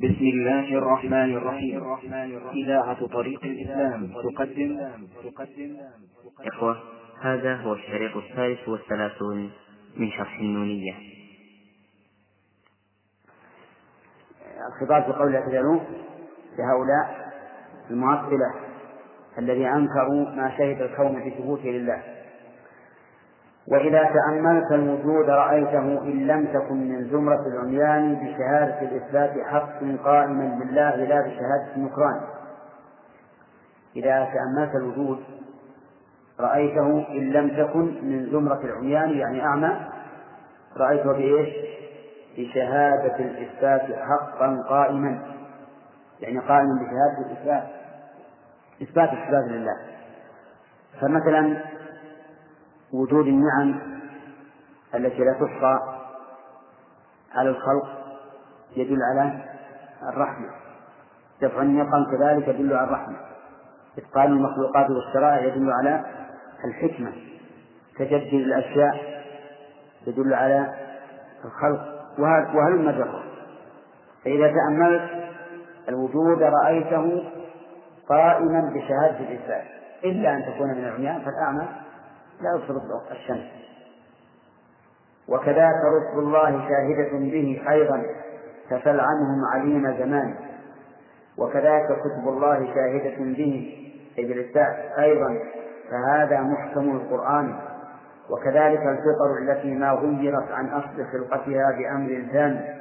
بسم الله الرحمن الرحيم. إذاعة طريق الإسلام تقدم. تقدم إخوة هذا هو الشريط الثالث والثلاثون من شرح النونية. الخطاب في قول اعتذروا لهؤلاء المعطلة الذي أنكروا ما شهد الكون بثبوته لله. وإذا تأملت الوجود رأيته إن لم تكن من زمرة العميان بشهادة الإثبات حق قائما بالله لا بشهادة النكران إذا تأملت الوجود رأيته إن لم تكن من زمرة العميان يعني أعمى رأيته بإيش؟ بشهادة الإثبات حقا قائما. يعني قائما بشهادة الإثبات. إثبات الصفات لله. فمثلا وجود النعم التي لا تحصى على الخلق يدل على الرحمة. دفع النقم كذلك يدل على الرحمة. إتقان المخلوقات والشرائع يدل على الحكمة. تجدد الأشياء يدل على الخلق. وهل المجرة فإذا تأملت الوجود رأيته قائما بشهادة الإثبات إلا أن تكون من العميان فالأعمى لا يبصر الشمس. وكذاك رسل الله شاهدة به أيضا تفل عنهم عليم زمان. وكذاك كتب الله شاهدة به أي أيضا فهذا محكم القرآن. وكذلك الفطر التي ما غيرت عن أصل خلقتها بأمر ثاني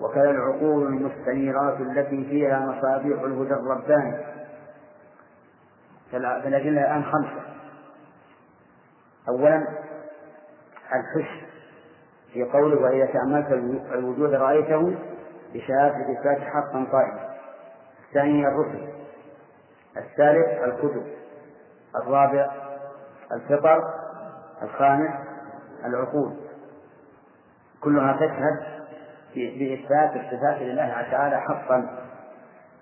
وكذا العقول المستنيرات التي فيها مصابيح الهدى الرباني فالأدلة الآن خمسة. أولا الحسن في قوله وإذا تأملت الوجود رأيته بشهادة الإثبات حقا قائما. الثاني الرسل. الثالث الكتب. الرابع الفطر. الخامس العقول. كلها تشهد بإثبات الصفات لله تعالى حقا.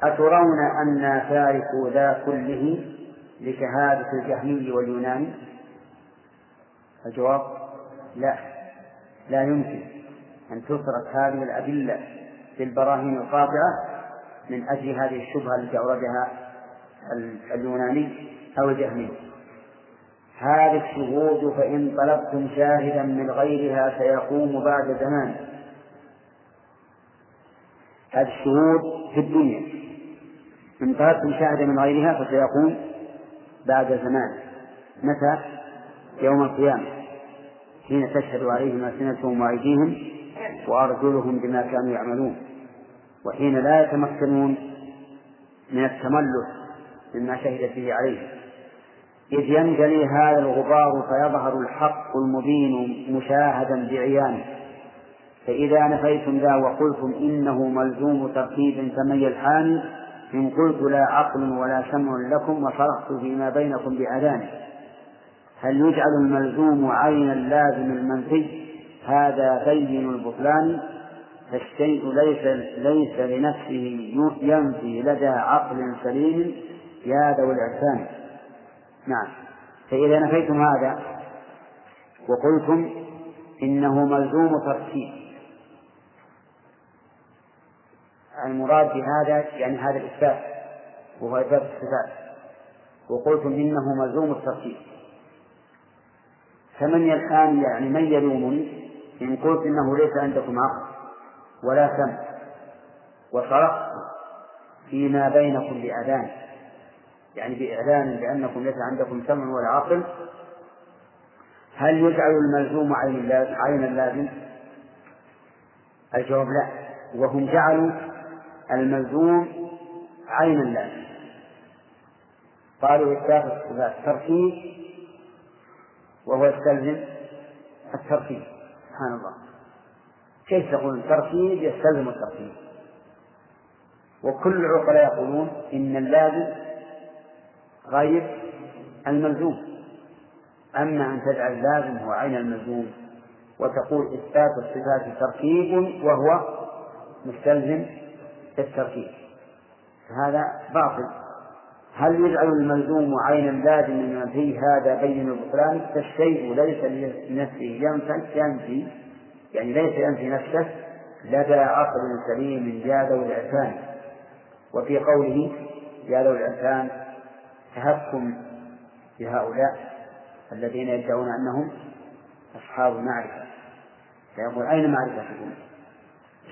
أترون أن تاركوا ذا كله لشهادة الجهمي واليوناني؟ الجواب لا. لا يمكن أن تترك هذه الأدلة بالبراهين القاطعة من أجل هذه الشبهة التي أوردها اليوناني أو الجهمي. هذه الشهود فإن طلبتم شاهدا من غيرها سيقوم بعد زمان. هذه الشهود في الدنيا. إن طلبتم شاهدا من غيرها فسيقوم بعد زمان. متى؟ يوم القيامة حين تشهد عليهم ألسنتهم وأيديهم وأرجلهم بما كانوا يعملون وحين لا يتمكنون من التملك مما شهدت به عليهم. إذ ينجلي هذا الغبار فيظهر الحق المبين مشاهدا بعيانه. فإذا نفيتم ذا وقلتم إنه ملزوم ترتيب فمن يلحان إن قلت لا عقل ولا سمع لكم وصرخت فيما بينكم بأذان هل يجعل الملزوم عين اللازم المنفي؟ هذا بين البطلان. فالشيء ليس ليس لنفسه ينفي لدى عقل سليم. يا ذوي العرفان نعم. فإذا نفيتم هذا وقلتم إنه ملزوم ترتيب. المراد بهذا يعني هذا الإثبات وهو إثبات الصفات. وقلتم إنه ملزوم الترتيب. فمن الآن يعني من يلومني؟ إن قلت إنه ليس عندكم عقل ولا سمع وصرخت فيما بينكم بأذان يعني بإعلان بأنكم ليس عندكم سمع ولا عقل هل يجعل الملزوم عين عين اللازم؟ الجواب لا. وهم جعلوا الملزوم عين اللازم. قالوا إثبات الصفات تركيب وهو يستلزم التركيب سبحان الله. كيف تقول التركيب يستلزم التركيب وكل العقلاء يقولون إن اللازم غير الملزوم. أما أن تجعل اللازم هو عين الملزوم وتقول إثبات الصفات تركيب وهو مستلزم للتركيب هذا باطل. هل يجعل الملزوم عينا لازما فيه هذا بين البطلان فالشيء ليس لنفسه ينفي ينفي يعني ليس ينفي نفسه لدى عقل سليم يا ذوي العرفان وفي قوله يا ذوي العرفان تهكم بهؤلاء الذين يدعون أنهم أصحاب المعرفة فيقول أين معرفتكم؟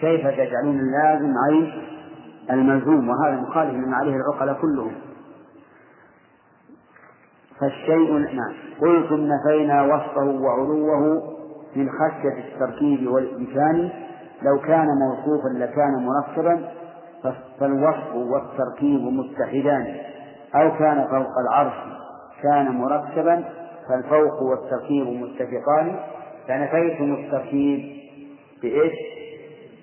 كيف تجعلون اللازم عين الملزوم؟ وهذا مخالف لما عليه العقلاء كلهم. فالشيء نعم. قلتم نفينا وصفه وعلوه من خشية التركيب والإمكان لو كان موصوفا لكان مركبا فالوصف والتركيب متحدان. أو كان فوق العرش كان مركبا فالفوق والتركيب متفقان. فنفيتم التركيب بإيش؟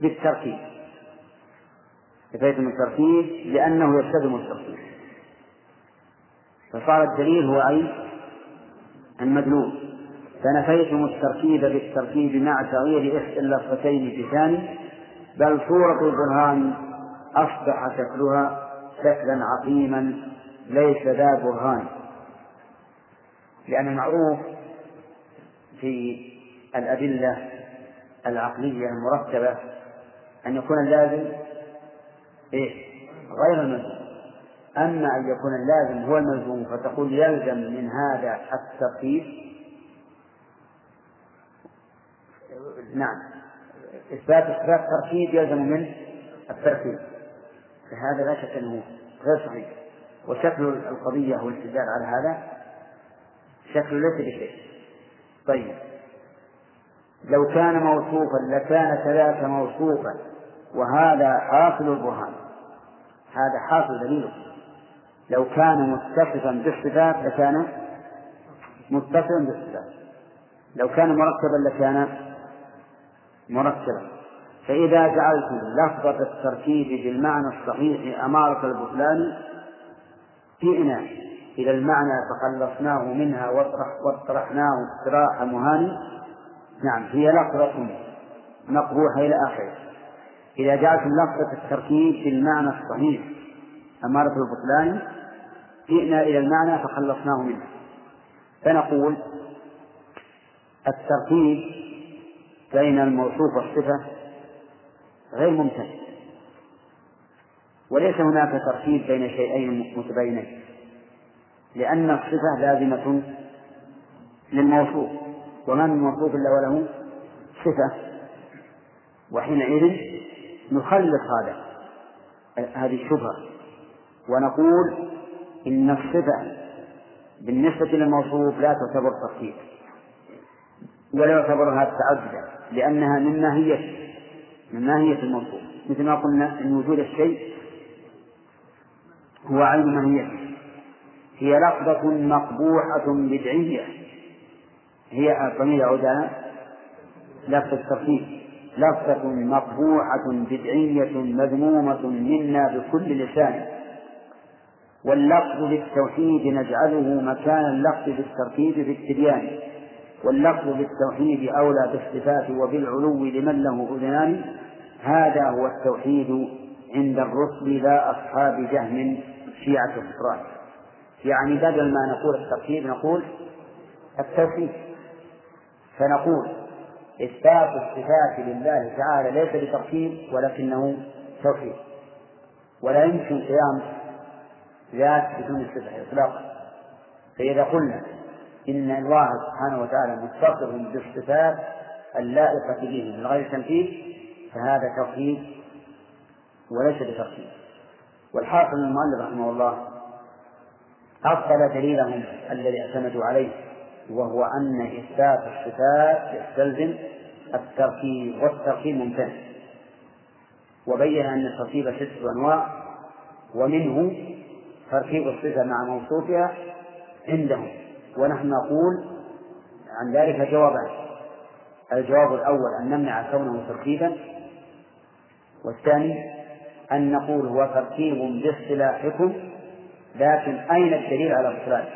بالتركيب. نفيتم التركيب لأنه يستلزم التركيب. فصار الدليل هو أي؟ المدلول. فنفيتم التركيب بالتركيب مع تغيير إحدى اللفتين بثاني بل صورة البرهان أصبح شكلها شكلا عقيما ليس ذا برهان. لأن المعروف في الأدلة العقلية المرتبة أن يكون اللازم إيه؟ غير الملزوم أما أن يكون اللازم هو الملزوم فتقول يلزم من هذا التركيب نعم. إثبات إثبات التركيب يلزم منه التركيب. فهذا لا شك أنه غير صحيح. وشكل القضية والاستدلال على هذا شكل ليس بشيء. طيب. لو كان موصوفا لكان كذاك موصوفا وهذا حاصل البرهان. هذا حاصل دليله. لو كان متصفا بالصفات لكان متصلا بالصفات. لو كان مركبا لكان مركبا. فإذا جعلتم لفظة التركيب بالمعنى الصحيح أمارة البطلان جئنا إلى المعنى فخلصناه منها واطرحناه اطراح مهاني. نعم هي لفظة مقبوحة إلى آخره. إذا جعلتم لفظة التركيب بالمعنى الصحيح أمارة البطلان جئنا إلى المعنى فخلصناه منه. فنقول التركيب بين الموصوف والصفة غير ممتاز. وليس هناك تركيب بين شيئين متباينين. لأن الصفة لازمة للموصوف. وما من موصوف إلا وله صفة. وحينئذ نخلص هذا هذه الشبهة. ونقول إن الصفة بالنسبة للموصوف لا تعتبر تركيب ولا يعتبر هذا تعددا لأنها من ماهية من ماهية الموصوف. مثل ما قلنا أن وجود الشيء هو عين ماهيته هي لفظة مقبوحة بدعية. هي الضمير يعود على لفظ التركيب لفظة مقبوحة بدعية مذمومة منا بكل لسان. واللفظ بالتوحيد نجعله مكان اللفظ بالتركيب في التبيان واللفظ بالتوحيد أولى بالصفات وبالعلو لمن له أذنان هذا هو التوحيد عند الرسل لا أصحاب جهم شيعة الكفران يعني بدل ما نقول التركيب نقول التوحيد. فنقول إثبات الصفات لله تعالى ليس بتركيب ولكنه توحيد. ولا يمكن قيام ذات بدون الصفة إطلاقا. فإذا قلنا إن الله سبحانه وتعالى متصف بالصفات اللائقة به من غير تنفيذ فهذا توحيد وليس بتركيب والحاصل المؤلف رحمه الله أبطل دليلهم الذي اعتمدوا عليه وهو أن إثبات الصفات يستلزم التركيب والتركيب ممتاز وبين أن التركيب ستة أنواع ومنه تركيب الصفة مع موصوفها عندهم. ونحن نقول عن ذلك جوابان الجواب الأول أن نمنع كونه تركيبا. والثاني أن نقول هو تركيب باصطلاحكم لكن أين الدليل على الإخراج؟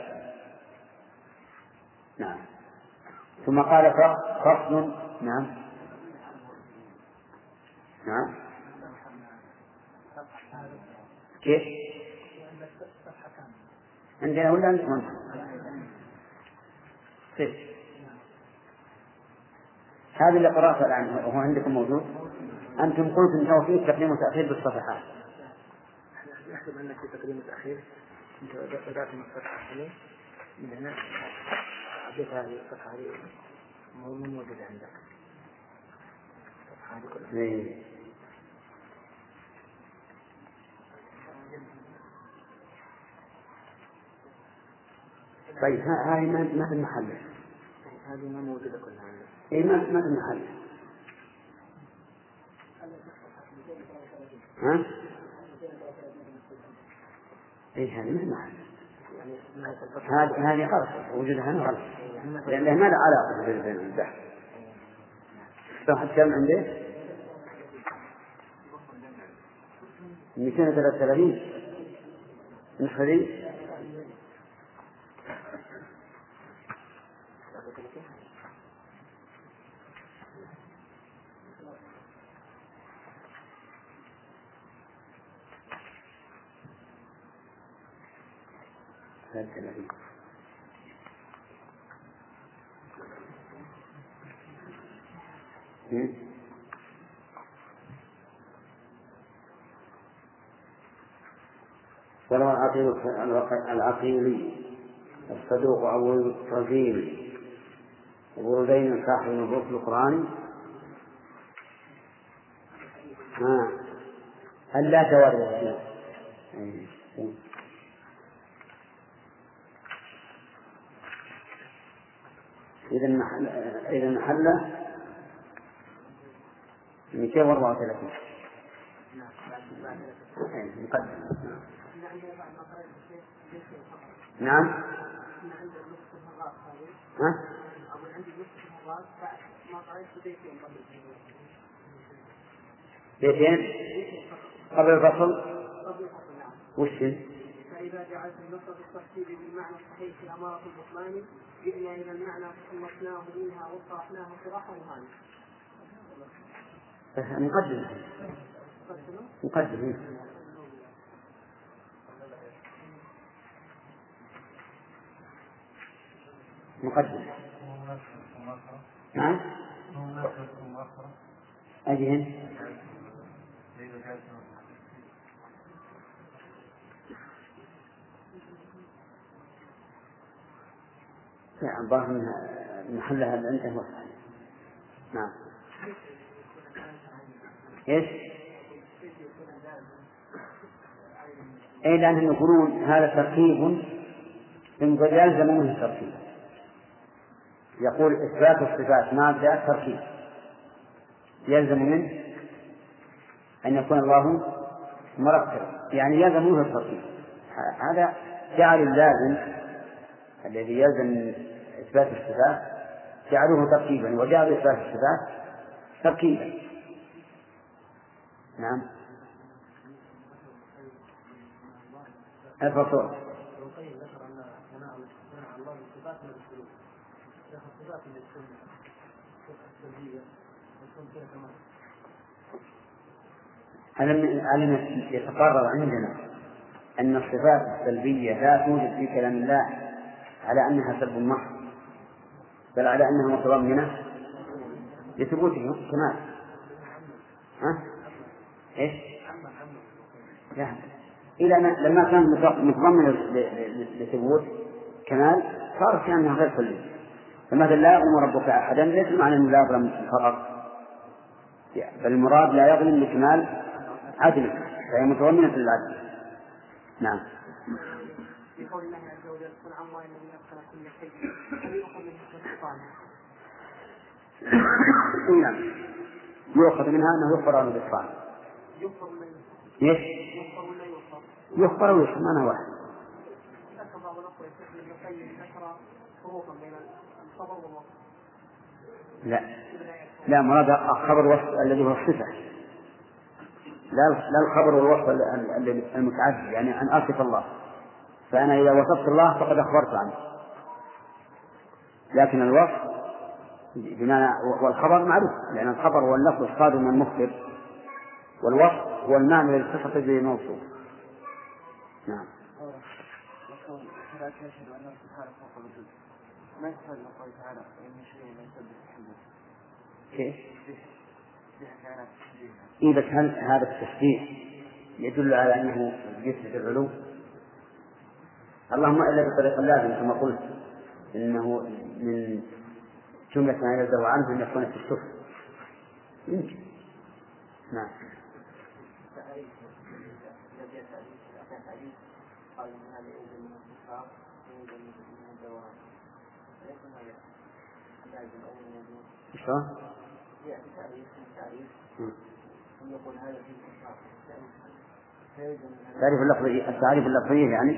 نعم. ثم قال فصل. نعم. نعم. كيف؟ عندنا ولا عندكم؟ كيف؟ هذا اللي قرأت الآن هو عندكم موجود؟ أنتم قلتم أنه فيه تقديم وتأخير بالصفحات يحسب أنك في تقديم وتأخير أنت بدأت من الصفحة من هنا عديت هذه الصفحة هذه مو موجودة عندك الصفحة هذه كلها طيب ها- هاي ما ما في المحل. هذه ما موجودة كلها عندك اي ما ما في المحل. ها؟ اي هذه ما في المحل. يعني هذه هذه غلط. وجودها هنا غلط. لأن ما له علاقة بين بين البحث صفحة كم عنده؟ 233 النسخة ذي ثلاثين هم؟ وروى العقيل العقيلي الصدوق أبو الرزين وبردين صاحب النبوة القرآني. ها. هل لا تورد إذا محل إذا محله 234 أي، مقدم نعم. ها؟ بيتين قبل. الفصل؟ وش هي؟ فإذا جعلت النص التفصيل بالمعنى الصحيح في أمارة البطلان جئنا إلى المعنى فصنفناه منها وصرفناه صراحة وهاني. مقدمة. مقدمة. مقدمة. نعم؟ أجهن لا الظاهر انها محلها اللي عنده الصحيح. نعم. إيش؟ أي لانهم يقولون هذا تركيب يلزم منه التركيب يقول إثبات الصفات مع ادعاء التركيب يلزم منه أن يكون الله مركبا يعني يلزم منه التركيب. هذا جعل اللازم الذي يلزم من إثبات الصفات جعلوه تركيبا. وجعلوا إثبات الصفات تركيبا. نعم. الفصول. السنة صفة السلبية ألم ألم يتقرر عندنا أن الصفات السلبية لا توجد في كلام الله على أنها سلب محض بل على أنها متضمنة لثبوته كمال ها؟ إيش؟ لا إلى أن لما كان متضمن لثبوت كمال صار كأنها غير كلية فمثلا لا يظلم ربك أحدا ليس معنى أنه لا يظلم فقط بل المراد لا يظلم لكمال عدله فهي متضمنة للعدل نعم في قول الله عز وجل قل عن الله الذي أتقن كل شيء هل يؤخذ من حكمة الصالح؟ نعم يؤخذ منها أنه يخبر عنه بالصالح من إيش؟ يغفر ولا يغفر؟ يخبر ويخبر معنى واحد ذكر بعض الأخوة يستخدم ابن القيم ذكر فروقا بين. لا. لا مراد الخبر الوصف الذي هو الصفة. لا لا الخبر والوصف ال- ال- ال- المتعدد يعني أن أصف الله. فأنا إذا وصفت الله فقد أخبرت عنه. لكن الوصف بمعنى والخبر معروف لأن الخبر هو اللفظ الصادر من المخبر والوصف هو المعنى الذي اتصف به الموصوف. نعم. ما من قوله تعالى وإن شيء لا يسبح بحمده كيف؟ إيه بس هل هذا التشبيه يدل على أنه يثبت العلو؟ اللهم إلا بطريق اللازم كما قلت إنه من جملة ما ينزه عنه أن يكون في السفر يمكن. نعم. شلون؟ تعريف اللفظية التعريف اللفظية يعني؟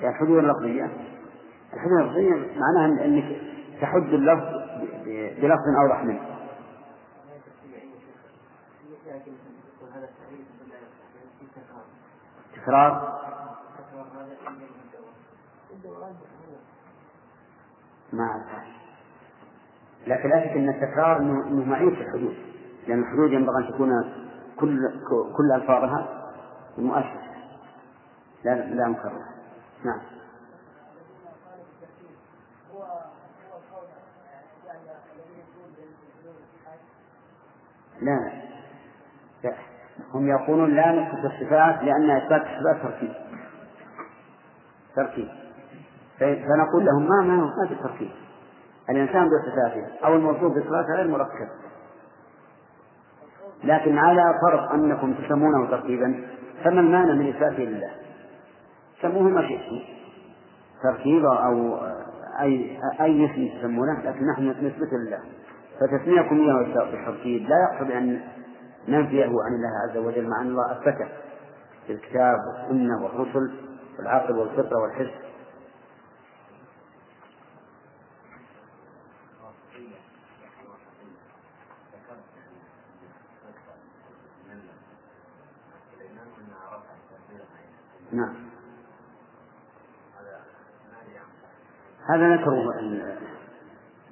يعني الحدود اللفظية. الحدود اللفظية معناها أنك تحد اللفظ بلفظ أوضح منه. تكرار. ما أعرف. لكن لا شك أن التكرار أنه معين في الحدود. لأن الحدود ينبغي أن تكون كل كل ألفاظها مؤشر لا لا مكرر نعم. لا. لا. هم يقولون لا نثبت الصفات لأن إثبات الصفات تركيب. تركيب. فنقول لهم ما ما ما في تركيب الإنسان بصفاته أو الموصوف بصفاته غير مركب. لكن على فرض أنكم تسمونه تركيبا فما المانع من إثباته لله؟ سموه ما شئتم. تركيبا أو أي أي اسم تسمونه لكن نحن نثبته لله. فتسميكم إياه بالتركيب. لا يقصد أن ننفيه عن الله عز وجل مع أن الله أثبته في الكتاب والسنة والرسل والعقل والفطرة والحس نعم. هذا ذكره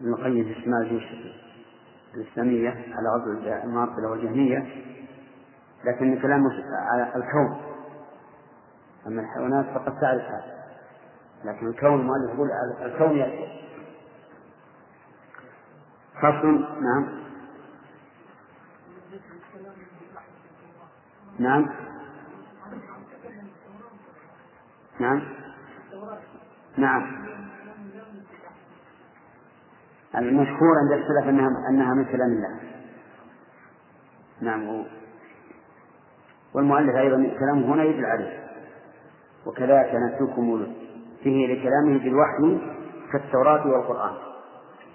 ابن القيم في شمال الجيوش الإسلامية على عضو المعطلة والجهمية لكن كلامه على الكون. أما الحيوانات فقد تعرف هذا لكن الكون المؤلف يقول الكون يأتي. فصل نعم. نعم. نعم. نعم. المشهور عند السلف أنها أنها من كلام الله. نعم والمؤلف أيضا كلامه هنا يدل عليه. وكذلك نترككم فيه لكلامه بالوحي كالتوراة والقرآن.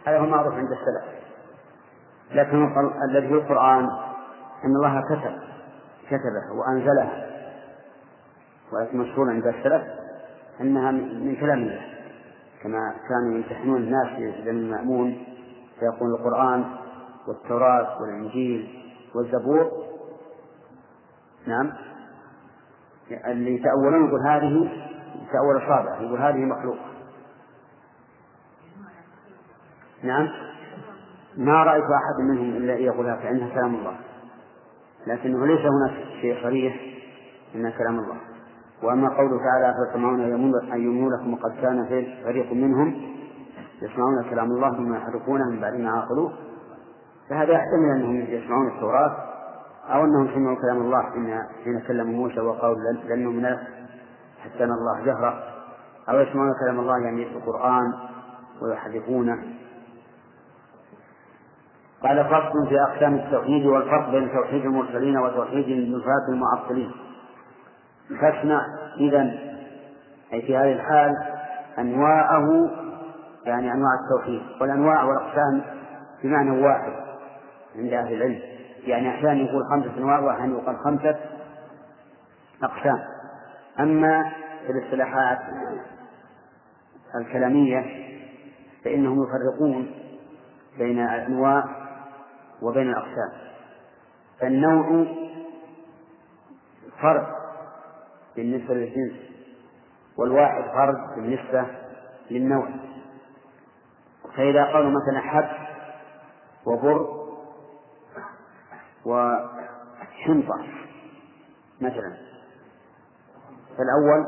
هذا هو معروف عند السلف. لكن الذي في القرآن أن الله كتب كتبه وأنزله. ولكن مشهور عند السلف أنها من كلام الله كما كانوا يمتحنون الناس في المأمون فيقول القرآن والتوراة والإنجيل والزبور. نعم. اللي يتأولون يقول هذه تأول الصابع يقول هذه مخلوقة. نعم. ما رأيت أحد منهم إلا يقولها كأنها كلام الله. لكنه ليس هناك شيء صريح إنها كلام الله. وأما قوله تعالى فيطمعون أن يؤمنوا لكم وقد كان فريق منهم يسمعون كلام الله ثم يحرفونه من بعد ما عقلوه فهذا يحتمل أنهم يسمعون التوراة أو أنهم سمعوا كلام الله حين كلموا موسى وقالوا لن نؤمن حتى نرى الله جهرة أو يسمعون كلام الله يعني القرآن ويحرفونه. قال فصل في أقسام التوحيد والفرق بين توحيد المرسلين وتوحيد النفاة المعطلين. فاسمع إذا أي في هذه الحال أنواعه يعني أنواع التوحيد والأنواع والأقسام بمعنى واحد عند أهل العلم. يعني أحيانا يقول خمسة أنواع وأحيانا يقول خمسة أقسام. أما في الاصطلاحات الكلامية فإنهم يفرقون بين الأنواع وبين الأقسام. فالنوع فرد بالنسبة للجنس والواحد فرد بالنسبة للنوع. فإذا قالوا مثلا حب وبر وحنطة مثلا فالأول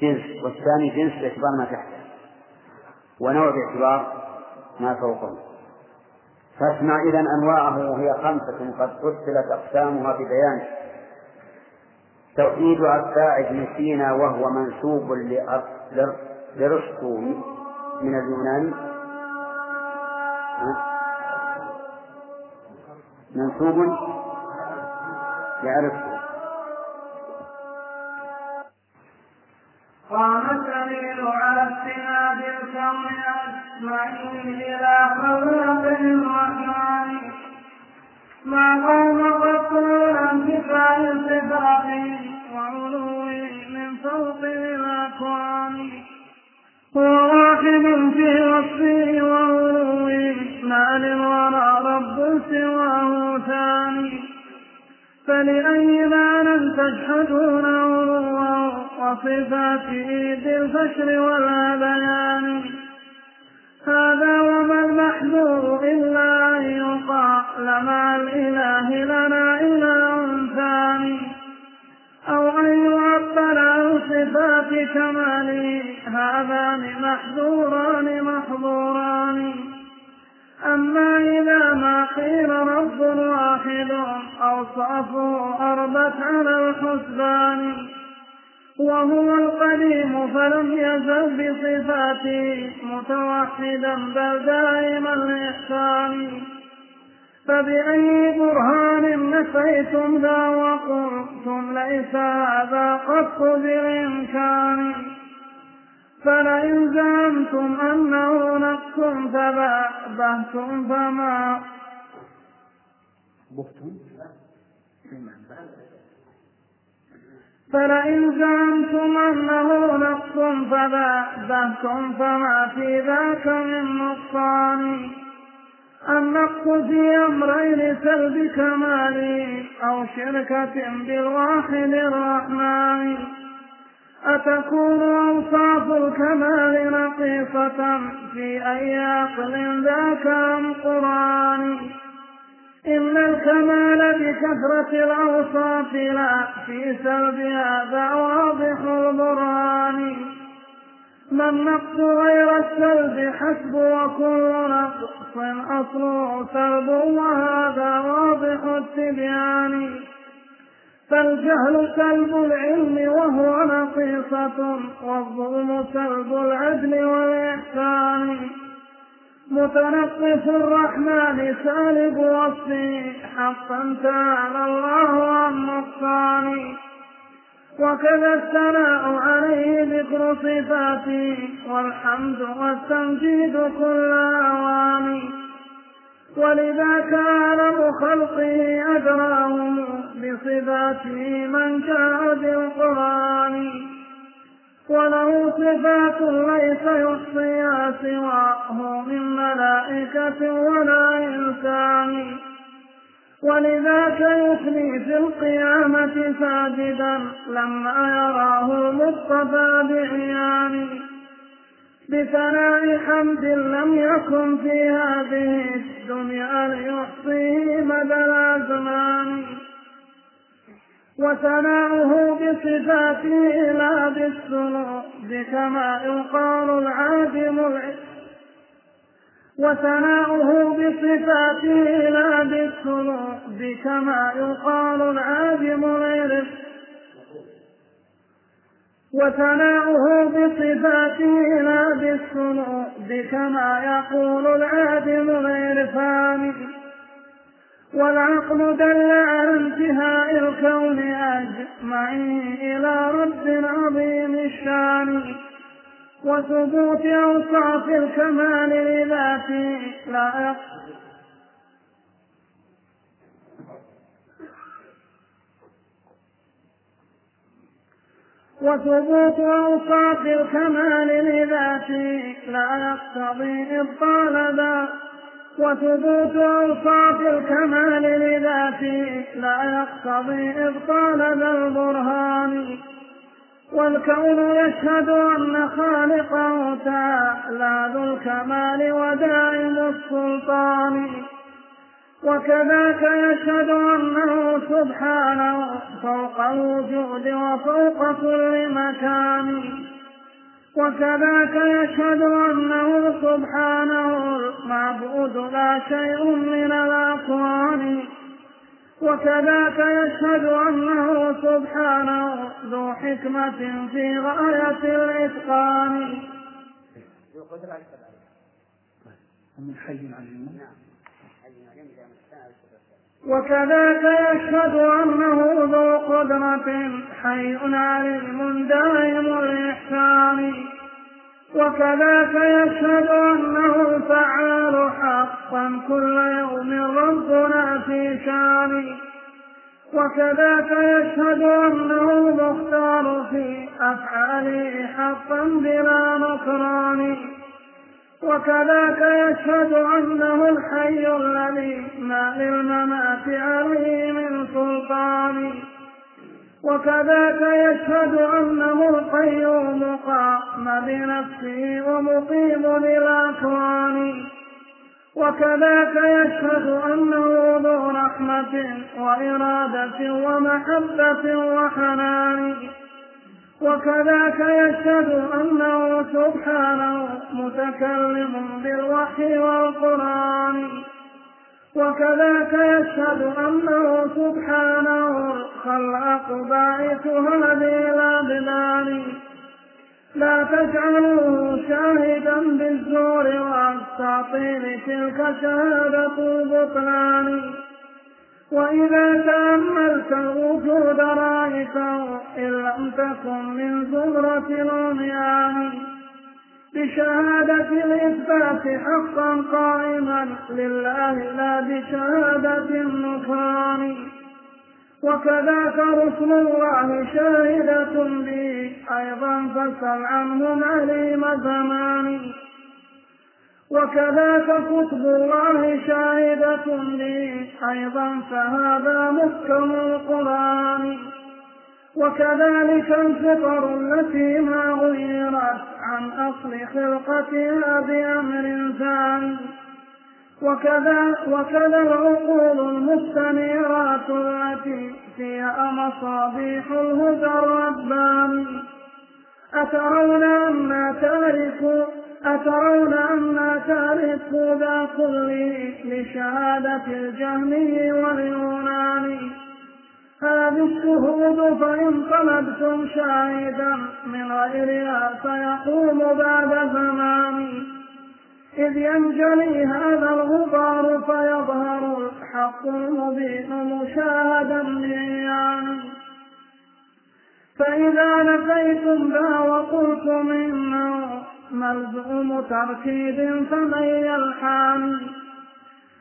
جنس والثاني جنس باعتبار ما تحته ونوع باعتبار ما فوقه. فاسمع إذا أنواعه وهي خمسة قد فصلت أقسامها ببيانه توحيد أتباع ابن سينا وهو منسوب لرسطو من اليونان منسوب لأرسطو. قام الدليل على استناد الكون أجمعين إلى خلق الرحمن. ما قوم قصر انتفاع الصفات وعلو الأكوان هو واحد في وصفه وعلوه ما للورى رب سواه ثاني. فلأي معنى تجحدون علوه وصفاته بالفشر والبيان هذا وما المحذور إلا أن يقال مع الإله لنا إله ثاني. أو أن يعبر صفات كماله هذان محذوران محظوران. أما إذا ما قيل رب واحد أوصافه أربت على الحسبان. وهو القديم فلم يزل بصفاته متوحدا بل دائما الإحسان فبأي برهان نفيتم ذا وقلتم ليس هذا قط بالإمكان. فلئن زعمتم أنه نقص فبهتم فما فلئن زعمتم أنه نقص فبهتم فما في ذاك من نقصان. النقص في أمرين سلب كمال أو شركة بالواحد الرحمن. أتكون أوصاف الكمال نقيصة في أي عقل ذاك أم قرآن؟ إن الكمال بكثرة الأوصاف لا في سلب هذا واضح البرهان. ما النقص غير السلب حسب وكل نقص أصله سلب وهذا واضح التبيان. فالجهل سلب العلم وهو نقيصة والظلم سلب العدل والإحسان. متنقص الرحمن سالب وصفه حقا تعالى الله عن نقصان وكذا الثناء عليه ذكر صفاته والحمد والتمجيد كل أوان ولذا كان خلقه أدراهم بصفاته من جاء بالقرآن وله صفات ليس يحصيها سواه من ملائكة ولا إنسان. ولذاك يثني في القيامة ساجدا لما يراه المصطفى بعيان بثناء حمد لم يكن في هذه الدنيا ليحصيه مدى الأزمان وثناؤه بصفاته لا بالسنود كما يقال العادم وثناؤه بصفاته لا بالسنود كما يقال العادم غير وثناؤه بصفاته لا بالسنود كما يقول العادم غير فاني والعقل دل على انتهاء الكون أجمعين إلى رب عظيم الشان. وثبوت أوصاف الكمال لذاته لا وثبوت أوصاف الكمال لذاته لا يقتضي إبطال ذا وثبوت أوصاف الكمال لذاته لا يقتضي إبطال ذا البرهان والكون يشهد أن خالقه تعالى ذو الكمال ودائم السلطان وكذاك يشهد أنه سبحانه فوق الوجود وفوق كل مكان. وكذاك يشهد أنه سبحانه المعبود لا شيء من الأكوان. وكذاك يشهد أنه سبحانه ذو حكمة في غاية الإتقان. ومن حي عليم وكذاك يشهد أنه ذو قدرة حي عليم دائم الإحسان. وكذاك يشهد أنه فعال حقا كل يوم ربنا في شان وكذاك يشهد أنه مختار في أفعاله حقا بلا نكران. وكذاك يشهد أنه الحي الذي ما للممات عليه من سلطان. وكذاك يشهد أنه القيوم قام بنفسه ومقيم للأكوان وكذاك يشهد أنه ذو رحمة وإرادة ومحبة وحنان. وكذاك يشهد أنه سبحانه متكلم بالوحي والقرآن. وكذاك يشهد أنه سبحانه الخلاق باعث هذه الأبدان لا تجعلوه شاهدا بالزور والتعطيل تلك شهادة البطلان. وإذا تأملت الوجود رأيته إن لم تكن من زمرة العميان. بشهادة الإثبات حقا قائما لله لا بشهادة النكران. وكذاك رسل الله شاهدة به أيضا فاسأل عنهم عليم زمان وكذاك كتب الله شاهدة به أيضا فهذا محكم القرآن. وكذلك الفطر التي ما غيرت عن أصل خلقتها بأمر ثاني. وكذا وكذا العقول المستنيرات التي فيها مصابيح الهدى الرباني أترون أن تاركوا أترون أن تاركوا ذا كله لشهادة الجهمي واليوناني هذه الشهود فإن طلبتم شاهدا من غيرها فيقوم بعد زمان. إذ ينجلي هذا الغبار فيظهر الحق المبين مشاهدا بعيان فإذا نفيتم ذا وقلتم إنه ملزوم تركيب فمن يلحان.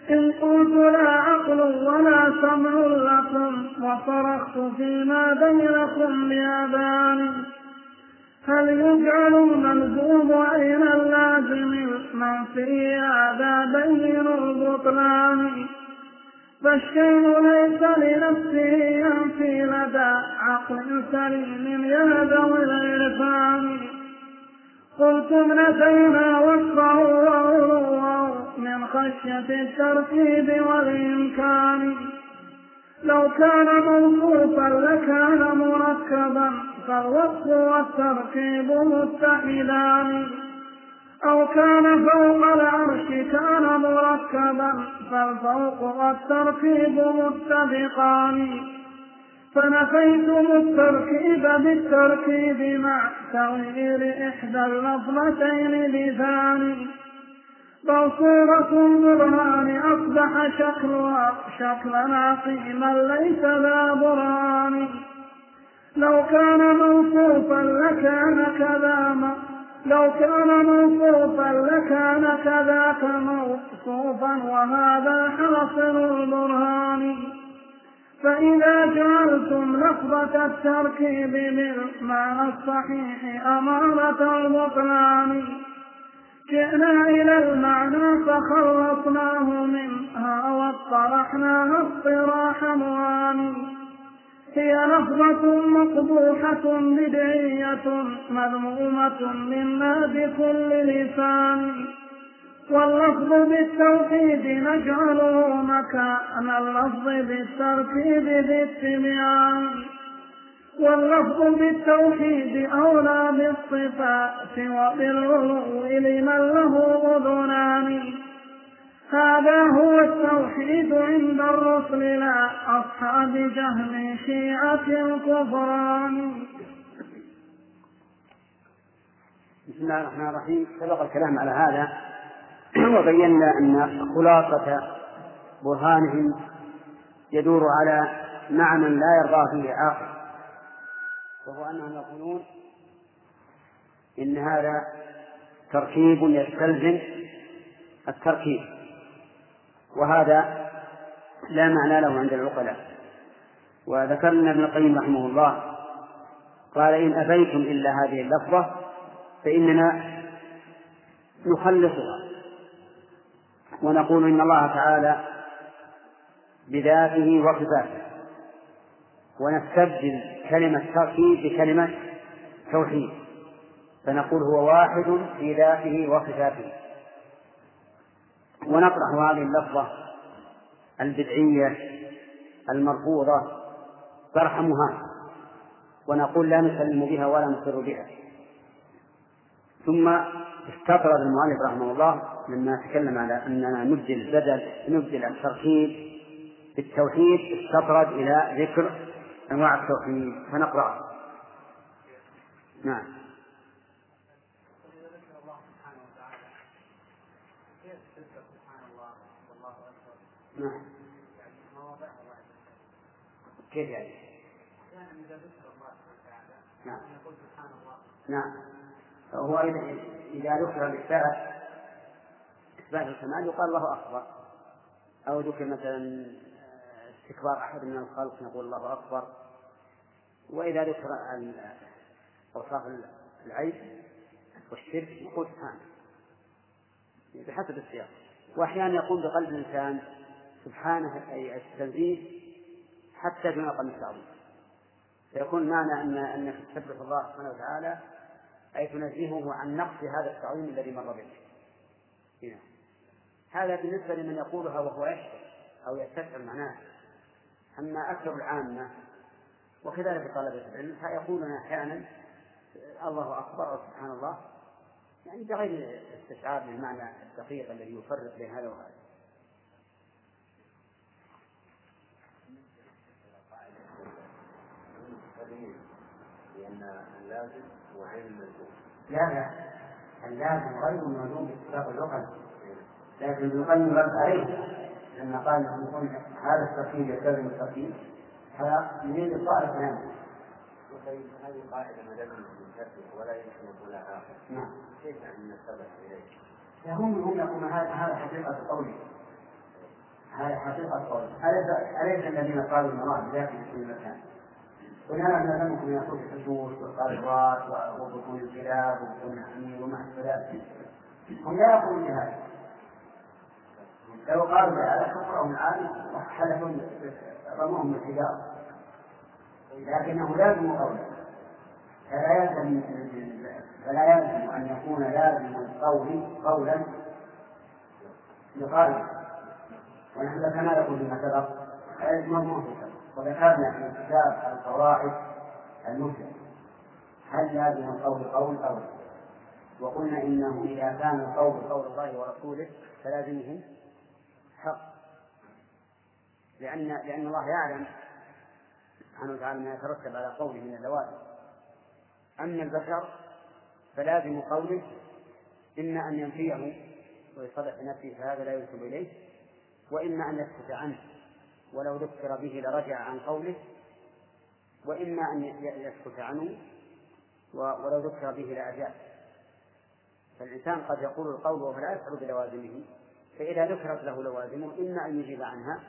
إن قلت لا عقل ولا سمع لكم وصرخت فيما بينكم بأذان هل يجعل الملزوم عين اللازم المنفي هذا بين البطلان فالشيء ليس لنفسه ينفي لدى عقل سليم يهدى العرفان قلتم نسينا وصفه وعلوه من خشية الترتيب والإمكان. لو كان موصوفا لكان مركبا فالوصف والتركيب متحدان أو كان فوق العرش كان مركبا فالفوق والتركيب متفقان. فنفيتم التركيب بالتركيب مع تغيير إحدى اللفظتين بثاني بل صورة البرهان أصبح شكلها شكلا عقيما ليس ذا برهان. لو كان موصوفا لكان كذا لو كان موصوفا لكان كذاك موصوفا وهذا حاصل البرهان. فإذا جعلتم لفظة التركيب بالمعنى الصحيح أمانة البطلان. جئنا إلى المعنى فخلصناه منها واطرحناها اطراح مواني هي لفظة مقبوحة بدعية مذمومة منا بكل لسان. واللفظ بالتوحيد نجعله مكان اللفظ بالتركيب بالتبيان. واللفظ بالتوحيد أولى بالصفات وبالعلو لمن له أذنان. هذا هو التوحيد عند الرسل لا أصحاب جهل شيعة الكفران. بسم الله الرحمن الرحيم. سبق الكلام على هذا. وبينا أن خلاصة برهانهم يدور على معنى لا يرضى فيه عاقل وهو أنهم يقولون إن هذا تركيب يستلزم التركيب وهذا لا معنى له عند العقلاء. وذكرنا ابن القيم رحمه الله قال إن أبيتم إلا هذه اللفظة فإننا نخلصها ونقول إن الله تعالى بذاته وصفاته ونستبدل كلمة تركيب بكلمة توحيد. فنقول هو واحد في ذاته وصفاته. ونطرح هذه اللفظة البدعية المرفوضة طرح مهان ونقول لا نسلم بها ولا نقر بها. ثم استطرد المؤلف رحمه الله لما تكلم على أننا نبدل بدل نبدل التركيب بالتوحيد استطرد إلى ذكر أنواع التوحيد. فنقرأ. نعم. نعم. كيف يعني؟ نعم. نعم. هو إذا ذكر الإثبات إثبات الكمال يقال الله أكبر أو ذكر مثلا استكبار أحد من الخلق نقول الله أكبر. وإذا ذكر أوصاف العيب والشرك نقول سبحانه بحسب السياق. وأحيانا يقوم بقلب الإنسان سبحانه أي التنزيه حتى في مقام التعظيم. فيكون معنى أن أنك تسبح الله سبحانه وتعالى أي تنزهه عن نقص هذا التعظيم الذي مر به. هذا بالنسبة لمن يقولها وهو يشعر أو يستشعر معناه. أما أكثر العامة وكذلك طلبة العلم فيقولون أحيانا الله أكبر أو سبحان الله يعني بغير استشعار للمعنى الدقيق الذي يفرق بين هذا وهذا. لأن اللازم وعين الملزوم لا لا. اللازم غير الملزوم باتفاق اللغة. لكن ابن القيم رد عليه. لما قال يكون هذا التركيب يستلزم التركيب هذا يريد الطائف طيب هذه قاعدة ما دام ولا يمكن يكون لها آخر. نعم. كيف أن نتبع إليه؟ هم هم يقولون هذا هذا حقيقة قوله هذا حقيقة قوله أليس أليس الذين قالوا المراد ذاك في كل مكان ونعلم أن منكم من يقول الحدود والقارورات وبطون الكلاب وبطون الحمير وما أشبه ذلك هم لا يقولون بهذا لو قالوا بهذا كفرهم العالم وحلفوا رموهم بالحجارة لكنه لازم قوله فلا يلزم فلا يلزم أن يكون لازم القول قولا يقال. ونحن ذكرنا لكم فيما سبق. مضمون وذكرنا في كتاب القواعد المسلم هل لازم القول قول أو لا؟ وقلنا إنه إذا كان القول قول الله ورسوله فلازمه حق لأن لأن الله يعلم سبحانه وتعالى ما يترتب على قوله من اللوازم أما البشر فلازم قوله إما أن ينفيه ويصدق بنفسه فهذا لا ينسب إليه وإما أن يسكت عنه ولو ذكر به لرجع عن قوله وإما أن يسكت عنه ولو ذكر به لأجاب فالإنسان قد يقول القول وهو لا يشعر بلوازمه. فإذا ذكرت له لوازمه إما أن يجيب عنها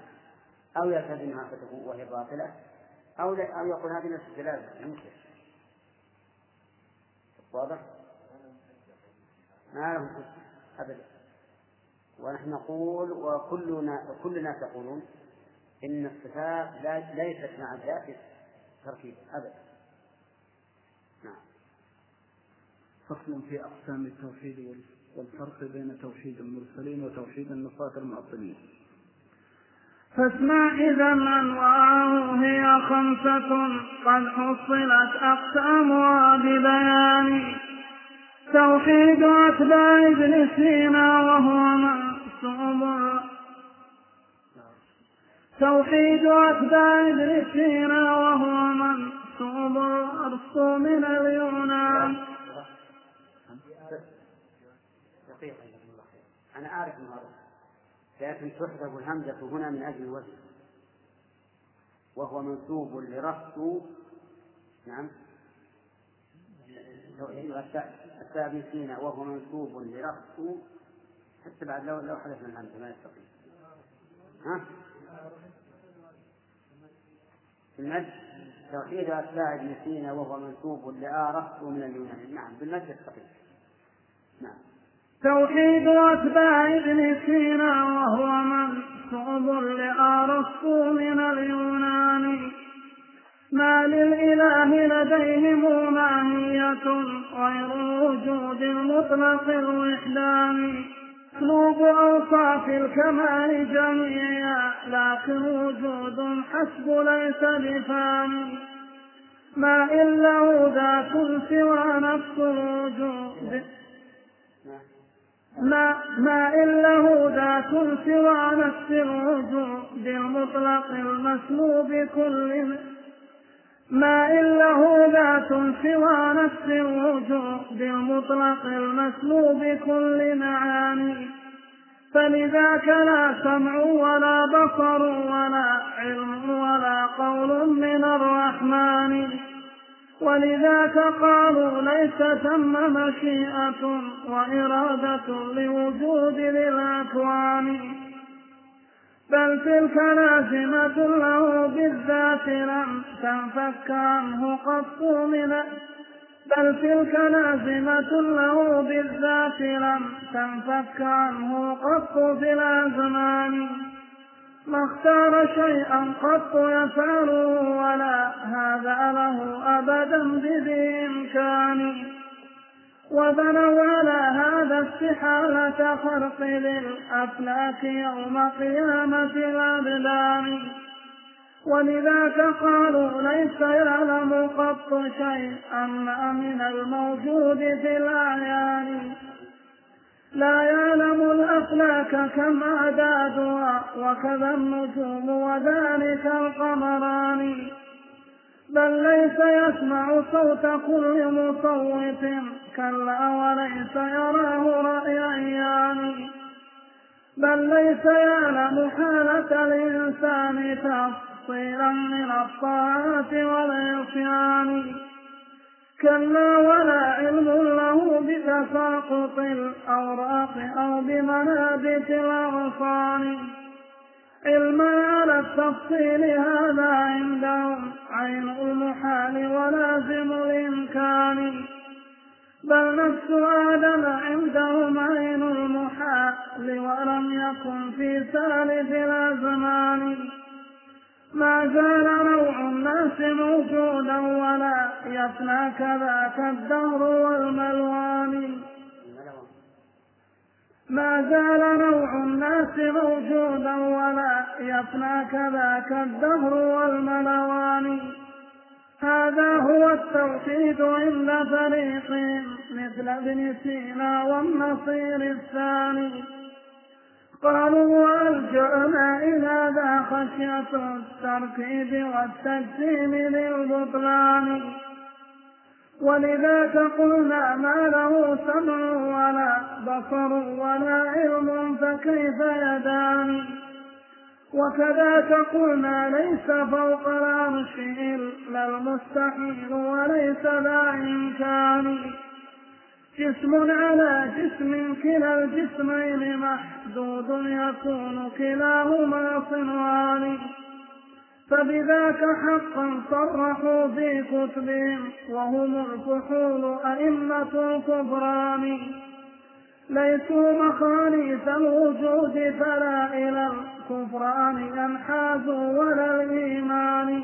أو يلتزمها فتكون وهي باطلة أو أو يقول هذه نفس لازم مثله واضح؟ ما لهم أبدا. ونحن نقول وكلنا كل الناس يقولون إن الصفات ليست مع الذات تركيب أبدا. نعم. فصل في أقسام التوحيد والفرق بين توحيد المرسلين وتوحيد النصاة المعطلين. فاسمع إذا أنواعه هي خمسة قد حصلت أقسامها ببيان. توحيد أتباع ابن سينا وهو منسوب توحيد أتباع ابن سينا وهو منسوب الأرسط من اليونان دقيقة جزاكم الله خير أنا أعرف من هذا لكن تحذف الهمزة هنا من أجل الوزن وهو منسوب لرفض نعم بن سينا وهو منسوب لرفض. حتى بعد لو لو حذفنا الهمزة ما يستقيم. ها؟ في المد توحيد أتباع ابن سينا وهو منسوب لآرة من اليونان نعم بالمد يستقيم. نعم. توحيد أتباع ابن سينا وهو منسوب لأرسطو من اليونان. ما للإله لديهم ماهية غير الوجود المطلق الوحدان. اسلوب أوصاف الكمال جميعا لكن وجود حسب ليس بفاني ما إن له ذات سوى نفس الوجود. ما ما إن له ذات سوى نفس الوجود المطلق المسلوب كل ما إن له ذات سوى نفس الوجود المطلق المسلوب كل معاني. فلذاك لا سمع ولا بصر ولا علم ولا قول من الرحمن. ولذاك قالوا ليس ثم مشيئة وإرادة لوجود للأكوان. بل تلك لازمة له بالذات لم تنفك عنه قط من بل تلك لازمة له بالذات لم تنفك عنه قط في الأزمان ما اختار شيئا قط يفعله ولا هذا له أبدا بإمكان وبنوا على هذا استحالة خرق للأفلاك يوم قيامة الأبدان. ولذاك قالوا ليس يعلم قط شيئا من الموجود في الأعيان. لا يعلم الأفلاك كم أعدادها وكذا النجوم وذلك القمران. بل ليس يسمع صوت كل مصوت كلا وليس يراه رأي عيان. بل ليس يعلم حالة الإنسان تفصيلا من الطاعات والعصيان. كلا ولا علم له بتساقط الأوراق أو بمنابت الأغصان علما على التفصيل هذا عندهم عين المحال ولازم الإمكان. بل نفس آدم عندهم عين المحال ولم يكن في ثالث الأزمان ما زال نوع الناس موجودا ولا يفنى كذاك الدهر والملوان. ما زال نوع الناس موجودا ولا يفنى كذاك الدهر والملوان. هذا هو التوحيد عند فريقهم مثل ابن سينا والنصير الثاني. قالوا وألجأنا إلى ذا خشية التركيب والتجسيم للبطلان. ولذاك قلنا ما له سمع ولا بصر ولا علم فكيف يدان؟ وكذاك قلنا ليس فوق العرش إلا المستحيل وليس ذا إمكان. جسم على جسم كلا الجسمين محدود يكون كلاهما صنوان. فبذاك حقا صرحوا في كتبهم وهم الكحول أئمة الكفران ليسوا مخاليف الوجود فلا إلى الكفران ينحازوا ولا الإيمان.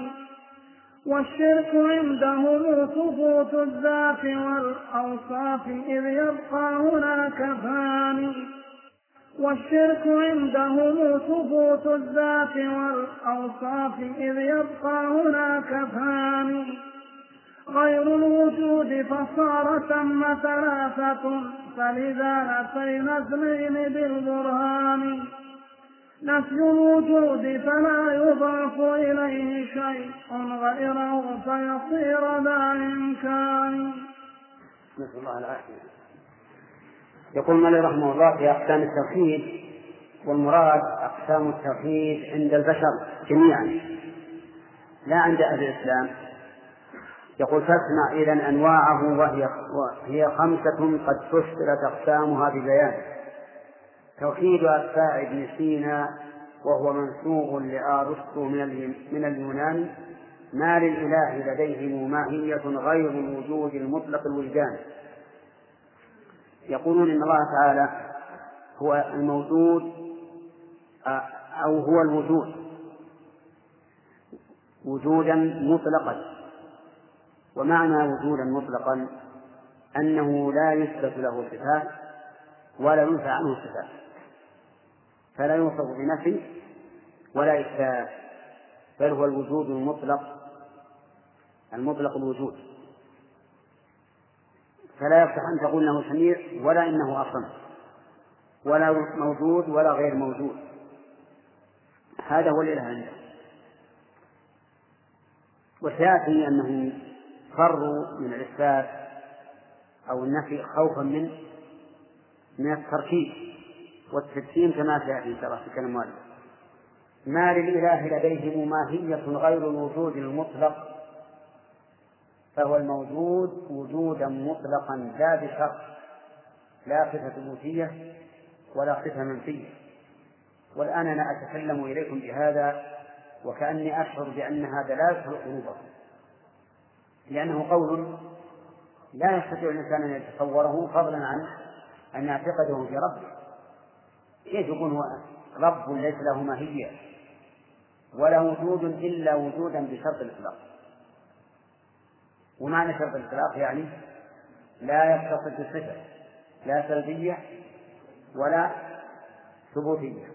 والشرك عندهم ثبوت الذات والأوصاف إذ يبقى هناك فاني. والشرك عندهم ثبوت الذات والأوصاف إذ يبقى هناك ثاني غير الوجود فصار ثم ثلاثة فلذا نفينا اثنين بالبرهان. نفي الوجود فلا يضاف إليه شيء غيره فيصير ذا إمكان. نسأل الله العافية. يقول مالك رحمه الله في أقسام التوحيد والمراد أقسام التوحيد عند البشر جميعا لا عند أهل الإسلام. يقول فاسمع إذا أنواعه وهي وهي خمسة قد فسرت أقسامها ببيان. توحيد أتباع ابن سينا وهو منسوب لأرسطو من من اليونان ما للإله لديهم ماهية غير الوجود المطلق الوجدان. يقولون إن الله تعالى هو الموجود أو هو الوجود. وجودا مطلقا. ومعنى وجودا مطلقا أنه لا يثبت له صفات ولا ينفى عنه صفات. فلا يوصف بنفي ولا إثبات بل هو الوجود المطلق المطلق الوجود. فلا يصح أن تقول إنه سميع ولا إنه أصم ولا موجود ولا غير موجود. هذا هو الإله عنده وسيأتي أنهم فروا من الإثبات أو النفي خوفا من من التركيب. والتجسيم كما سيأتي إن شاء الله في كلام والد. ما للإله لديهم ماهية غير الوجود المطلق فهو الموجود وجودا مطلقا لا بشرط لا صفة ثبوتية ولا صفة منفية. والآن أنا أتكلم إليكم بهذا وكأني أشعر بأن هذا لا يدخل قلوبكم لأنه قول لا يستطيع الإنسان أن يتصوره فضلا عن أن يعتقده في ربه. كيف يكون هو؟ رب ليس له ماهية ولا وجود إلا وجودا بشرط الإطلاق. ومعنى شرط الإطلاق يعني لا يتصل بصفة لا سلبية ولا ثبوتية.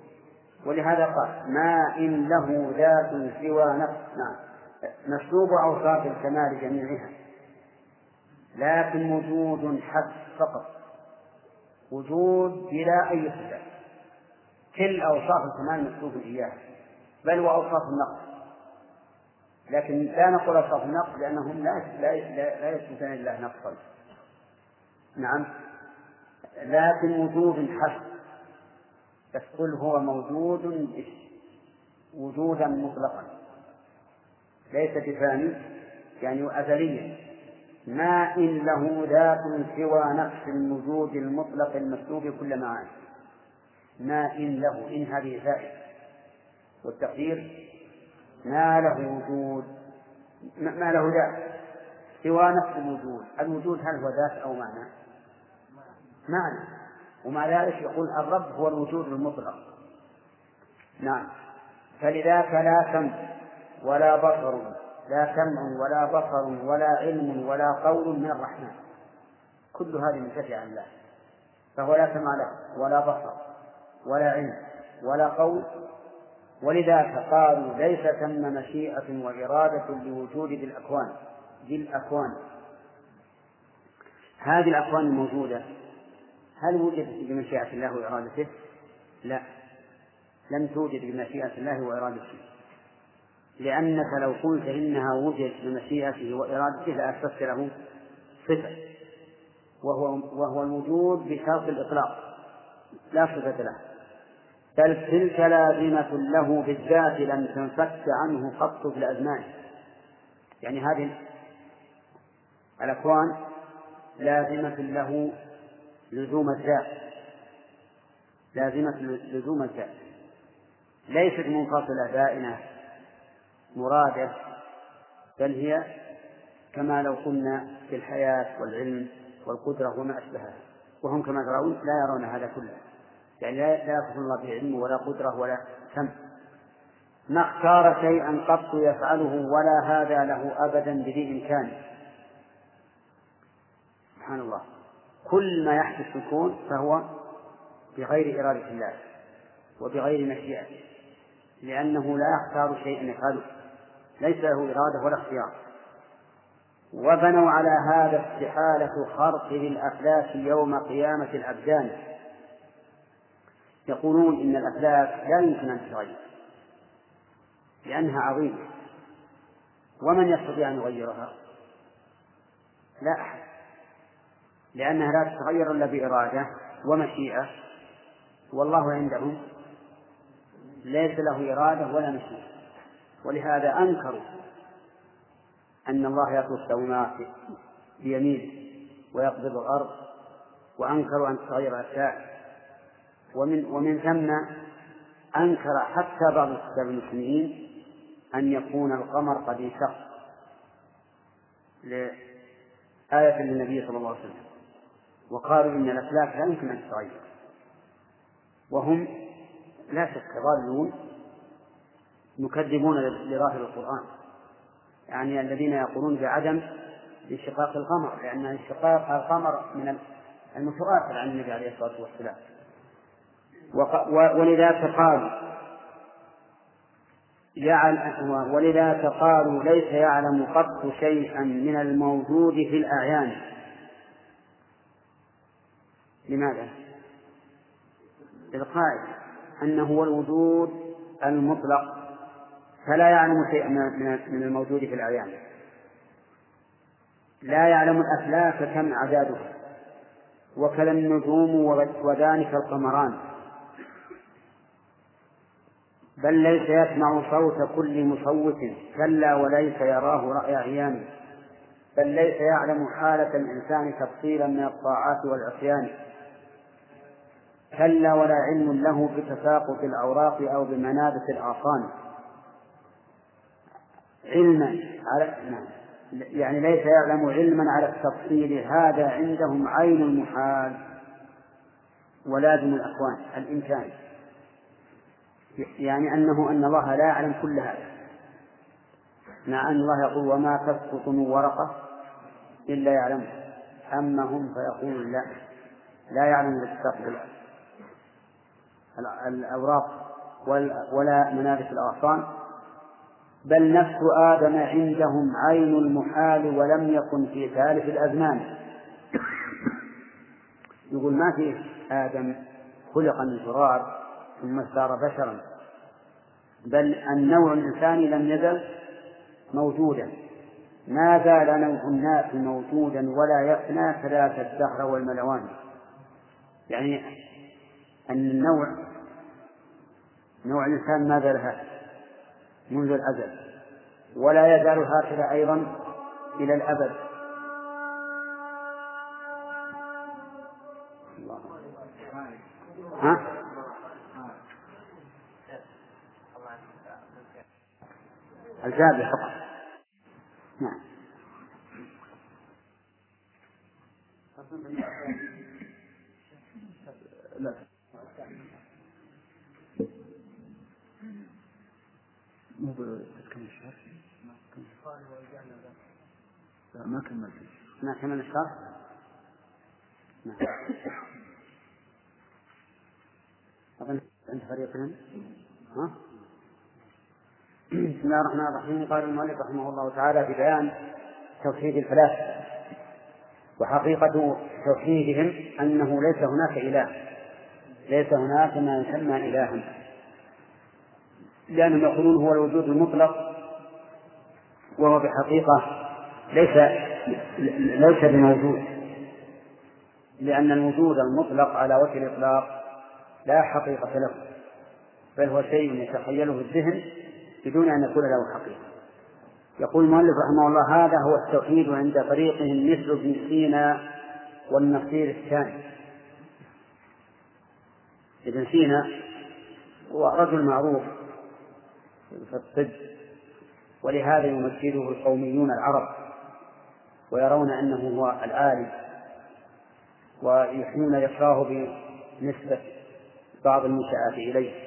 ولهذا قال ما إن له ذات سوى نفس. نعم. مسلوب أوصاف الكمال جميعها لكن وجود حد فقط وجود بلا أي صفة. كل أوصاف الكمال مسلوب إياها بل وأوصاف النقص. لكن لا نقول أوصاف النقص لأنهم لا لا لا يثبتون لله نقصا. نعم. لكن وجود حد بس قل هو موجود وجودا مطلقا. ليس بفاني يعني أزليا. ما إن له ذات سوى نفس الوجود المطلق المسلوب كل معاني. ما إن له إن هذه زائد والتقدير ما له وجود ما له ذات سوى نفس الوجود. الوجود هل هو ذات أو معنى؟ معنى. ومع ذلك يقول الرب هو الوجود المطلق. نعم. فلذاك لا سمع ولا بصر لا سمع ولا بصر ولا علم ولا قول من الرحمن. كل هذه من شفع الله. فهو لا سمع له ولا بصر. ولا علم ولا قول. ولذلك قالوا ليس ثم مشيئة وإرادة لوجود ذي الأكوان ذي الأكوان. هذه الأكوان الموجودة هل وجدت بمشيئة الله وإرادته؟ لا. لم توجد بمشيئة الله وإرادته. لأنك لو قلت إنها وجدت بمشيئته وإرادته لأثبت له صفة وهو وهو الوجود بشرط الإطلاق. لا صفة له. بل تلك لازمة له بالذات لم تنفك عنه قط في الأزمان. يعني هذه الأكوان لازمة له لزوم الذات. لازمة لزوم الذات. ليست منفصلة بائنة مرادة بل هي كما لو قلنا في الحياة والعلم والقدرة وما أشبهها. وهم كما ترون لا يرون هذا كله. يعني لا يصف الله بعلم ولا قدرة ولا سمع ما اختار شيئا قط يفعله ولا هذا له أبدا بذي إمكان سبحان الله. كل ما يحدث في الكون فهو بغير إرادة الله وبغير مشيئته لأنه لا يختار شيئا يفعله. ليس له إرادة ولا اختيار. وبنوا على هذا استحالة خرق للأفلاك يوم قيامة الأبدان. يقولون إن الأفلاك لا يمكن أن تتغير لأنها عظيمة. ومن يستطيع أن يغيرها؟ لا أحد لأنها لا تتغير إلا بإرادة ومشيئة والله عندهم ليس له إرادة ولا مشيئة. ولهذا أنكروا أن الله يطلب السماوات بيمينه ويقبض الأرض وأنكروا أن تتغير الأشياء ومن ومن ثم أنكر حتى بعض الكتاب المسلمين أن يكون القمر قد انشق لآية للنبي صلى الله عليه وسلم. وقالوا إن الأفلاك لا يمكن أن تتغير. وهم لا شك ضالون مكذبون لظاهر القرآن. يعني الذين يقولون بعدم انشقاق القمر لأن انشقاق القمر من المتواتر عن النبي عليه الصلاة والسلام. ولذا قالوا يعلم ولذا قالوا ليس يعلم قط شيئا من الموجود في الأعيان. لماذا؟ للقائل أنه هو الوجود المطلق فلا يعلم شيئا من الموجود في الأعيان. لا يعلم الأفلاك كم عدادها وكذا النجوم وذلك القمران. بل ليس يسمع صوت كل مصوت كلا وليس يراه رأي عيان بل ليس يعلم حالة الإنسان تفصيلا من الطاعات والعصيان. كلا ولا علم له بتساقط الأوراق أو بمنابت الأعصان علما على نعم. يعني ليس يعلم علما على التفصيل هذا عندهم عين المحال. ولازم الأكوان الإمكان. يعني أنه أن الله لا يعلم كل هذا. مع أن الله يقول وما تسقط من ورقة إلا يعلمها. أما هم فيقولون لا. لا يعلم تسقط الأوراق ولا منابت الأغصان. بل نفس آدم عندهم عين المحال ولم يكن في ثالث الأزمان. يقول ما في آدم خلق من تراب ثم صار بشرا. بل النوع الإنساني لم يزل موجودا. ما زال نوع الناس موجودا ولا يفنى كذاك الدهر والملوان. يعني أن النوع نوع الإنسان ما زال هكذا منذ الأزل. ولا يزال هكذا أيضا إلى الأبد. ها؟ الجابر فقط. نعم. لا مو بتكمل الشهر لا ما كملت. ما كمل الشهر نعم. أظن أنت فريقهم ها؟ بسم الله الرحمن الرحيم. قال المؤلف رحمه الله تعالى في بيان توحيد الفلاسفة وحقيقة توحيدهم أنه ليس هناك إله. ليس هناك ما يسمى إلها. لأنهم يقولون هو الوجود المطلق وهو بحقيقة ليس ليس بموجود. لأن الوجود المطلق على وجه الإطلاق لا حقيقة له بل هو شيء يتخيله الذهن بدون أن يكون له حقيقة. يقول المؤلف رحمه الله هذا هو التوحيد عند طريقهم مثل ابن سينا والنصير الثاني. ابن سينا هو رجل معروف في الطب ولهذا يمثله القوميون العرب ويرون أنه هو العالم ويحنون ذكراه بنسبة بعض المنشآت إليه.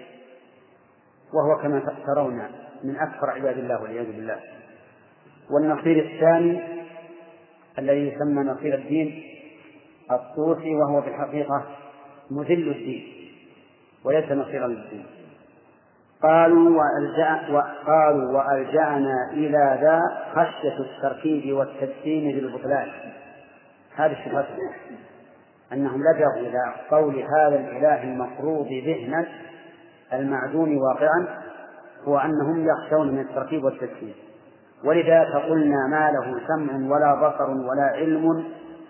وهو كما ترون من أكثر عباد الله والعياذ بالله. والنصير الثاني الذي يسمى نصير الدين الطوسي وهو في الحقيقة مذل الدين وليس نصيرا للدين. قالوا وألجأ وقالوا وألجأنا إلى ذا خشية التركيب والتجسيم بالبطلان. هذه شبهتهم أنهم لجأوا إلى قول هذا الإله المفروض ذهنا المعدوم واقعا هو أنهم يخشون من التركيب والتجسيم ولذا قلنا ما له سمع ولا بصر ولا علم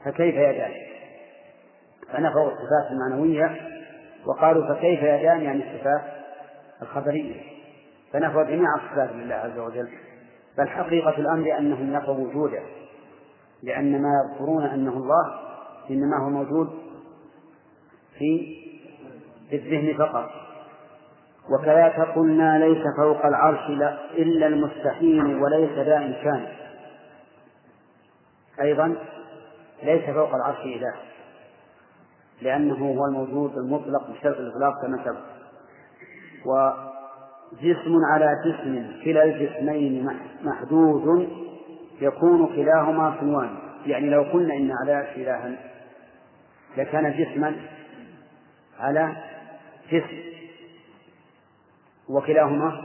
فكيف يدان؟ فنفوا الصفات المعنوية وقالوا فكيف يدان يعني الصفات الخبرية؟ فنفوا جميع الصفات لله عز وجل. بل حقيقة الأمر أنهم نفوا وجوده لأن ما يذكرون أنه الله إنما هو موجود في في الذهن فقط. وكذلك قلنا ليس فوق العرش إلا المستحيل وليس ذا إمكان. أيضا ليس فوق العرش إله لأنه هو الموجود المطلق بشرط الإطلاق كما سبق. وجسم على جسم كلا الجسمين محدود يكون كلاهما صنوان. يعني لو قلنا إن على إلها لكان جسما على جسم. وكلاهما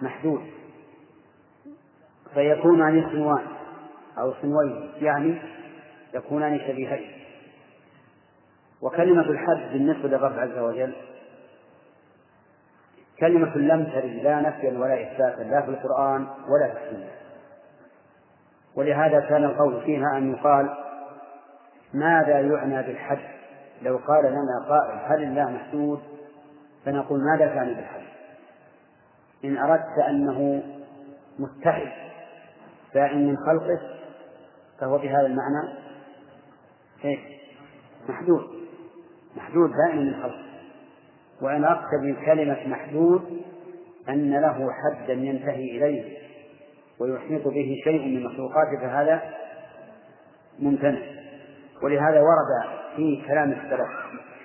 محدود. فيكونان صنوان أو صنوين يعني يكونان شبيهين. وكلمة الحد بالنسبة للرب عز وجل كلمة لم ترد لا نفيا ولا إثباتا لا في القرآن ولا في السنة. ولهذا كان القول فيها أن يقال ماذا يعنى بالحد؟ لو قال لنا قائل هل الله محدود؟ فنقول ماذا كان بالحد؟ إن أردت أنه متحد بائن من خلقه فهو بهذا المعنى؟ محدود. محدود بائن من خلقه. وإن أردت بكلمة محدود أن له حدا ينتهي إليه ويحيط به شيء من مخلوقاته فهذا ممتنع. ولهذا ورد في كلام السلف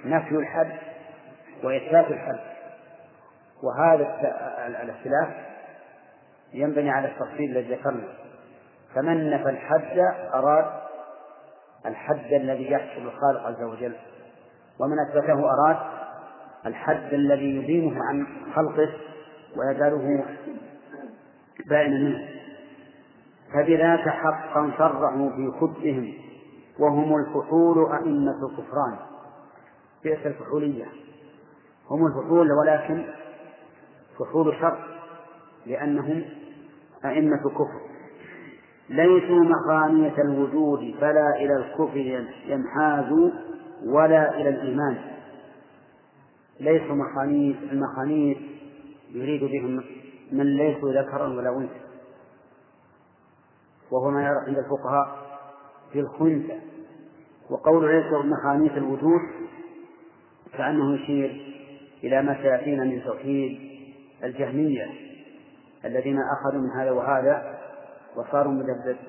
نفي الحد وإثبات الحد. وهذا الاختلاف ينبني على التفصيل الذي ذكرنا. فمن نفى الحد أراد الحد الذي يحصل الخالق عز وجل ومن أثبته أراد الحد الذي يبينه عن خلقه ويجعله بائنا منه. فبذاك حقا صرحوا في خبثهم وهم الفحول أئمة الكفران. بئس الفحولية. هم الفحول ولكن فحول شر لأنهم أئمة كفر ليسوا مخانية الوجود فلا إلى الكفر ينحازوا ولا إلى الإيمان. ليسوا مخانيث المخانيث يريد بهم من ليسوا ذكرا ولا أنثى. وهو ما يرى عند الفقهاء في الخنثى. وقول ليس مخانيث الوجود كأنه يشير إلى ما سيأتينا من توحيد الجهمية الذين أخذوا من هذا وهذا وصاروا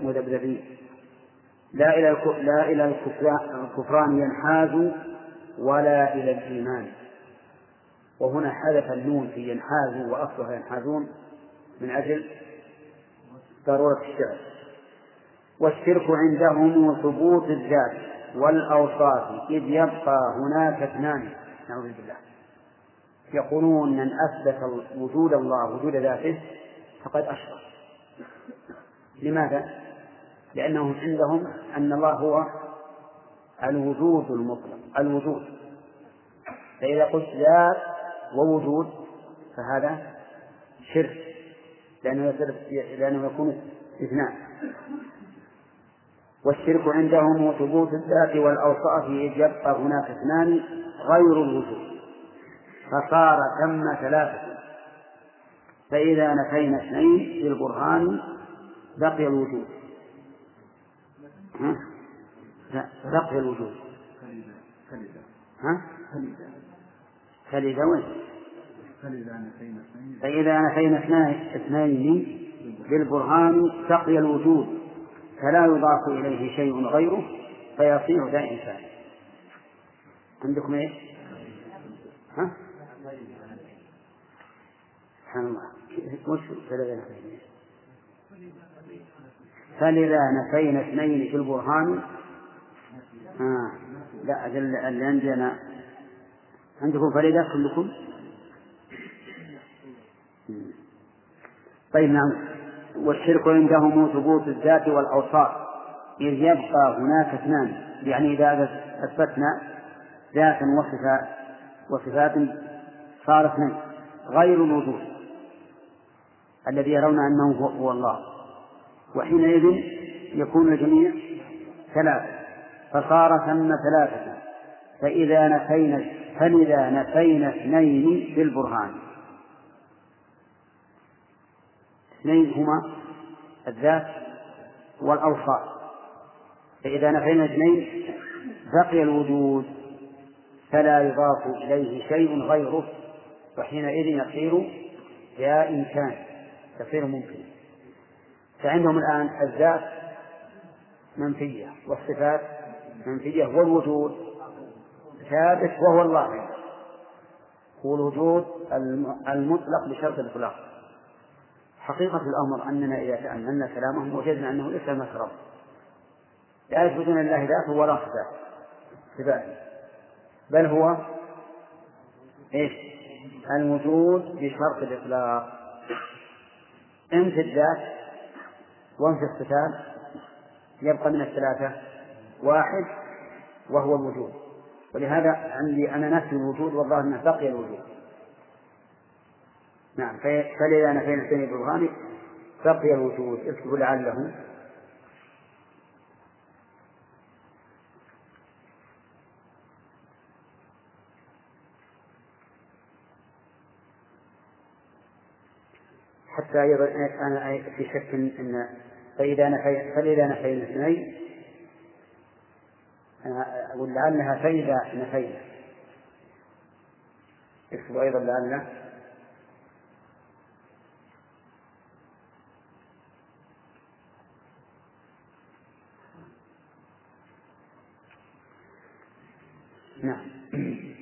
مذبذبين لا إلى لا إلى الكفران ينحازوا ولا إلى الإيمان. وهنا حذف النون في ينحازوا وأصلها ينحازون من أجل ضرورة الشعر. والشرك عندهم ثبوت الذات والأوصاف إذ يبقى هناك اثنان نعوذ بالله. يقولون من أثبت وجود الله وجود ذاته فقد أشرك. لماذا؟ لأنهم عندهم أن الله هو الوجود المطلق الوجود. فإذا قلت ذات ووجود فهذا شرك لأنه لأنه يكون اثنان والشرك عندهم ثبوت الذات والأوصاف يبقى هناك اثنان غير الوجود. فصار ثم ثلاثة فإذا نفينا اثنين في البرهان بقي الوجود ها؟ لا بقي الوجود ها؟ فلذا وين؟ فإذا نفينا اثنين بالبرهان بقي الوجود فلا يضاف إليه شيء غيره فيصير ذا إنسان عندكم إيش؟ ها؟ سبحان الله. وش فلذا نفينا فلذا نفينا اثنين في البرهان. آه. لا اللي عندنا. عندكم فريدة كلكم؟ طيب نعم. والشرك عندهم ثبوت الذات والأوصاف. إذ يبقى هناك اثنان. يعني إذا أثبتنا ذاتا وصفات وصفات صار اثنين. غير الوجود. الذي يرون أنه هو الله. وحينئذ يكون الجميع ثلاثة. فصار ثم ثلاثة. فإذا نفينا فلذا نفينا اثنين بالبرهان اثنين هما الذات والأوصاف. فإذا نفينا اثنين بقي الوجود. فلا يضاف إليه شيء غيره. وحينئذ يصير يا إمكان. يصير ممكن. فعندهم الآن الذات منفية والصفات منفية والوجود ثابت وهو الله هو الوجود المطلق بشرط الإطلاق. حقيقة الأمر أننا إذا تأملنا كلامهم وجدنا أنه ليس مشرب لا يثبتون لله ذاته ولا صفات صفات بل هو إيش؟ الوجود بشرط الإطلاق. إن في الذات وإن في الصفات يبقى من الثلاثة واحد وهو الوجود. ولهذا عندي أنا نفي الوجود والظاهر أنه بقي الوجود. نعم فلذا نفينا اثنين برهان بقي الوجود اكتبوا لعله حتى أيضا أنا في شك أن فإذا نفي فإذا نفينا اثنين أقول لعلها فإذا نفينا. اكتبوا أيضا لعل نعم.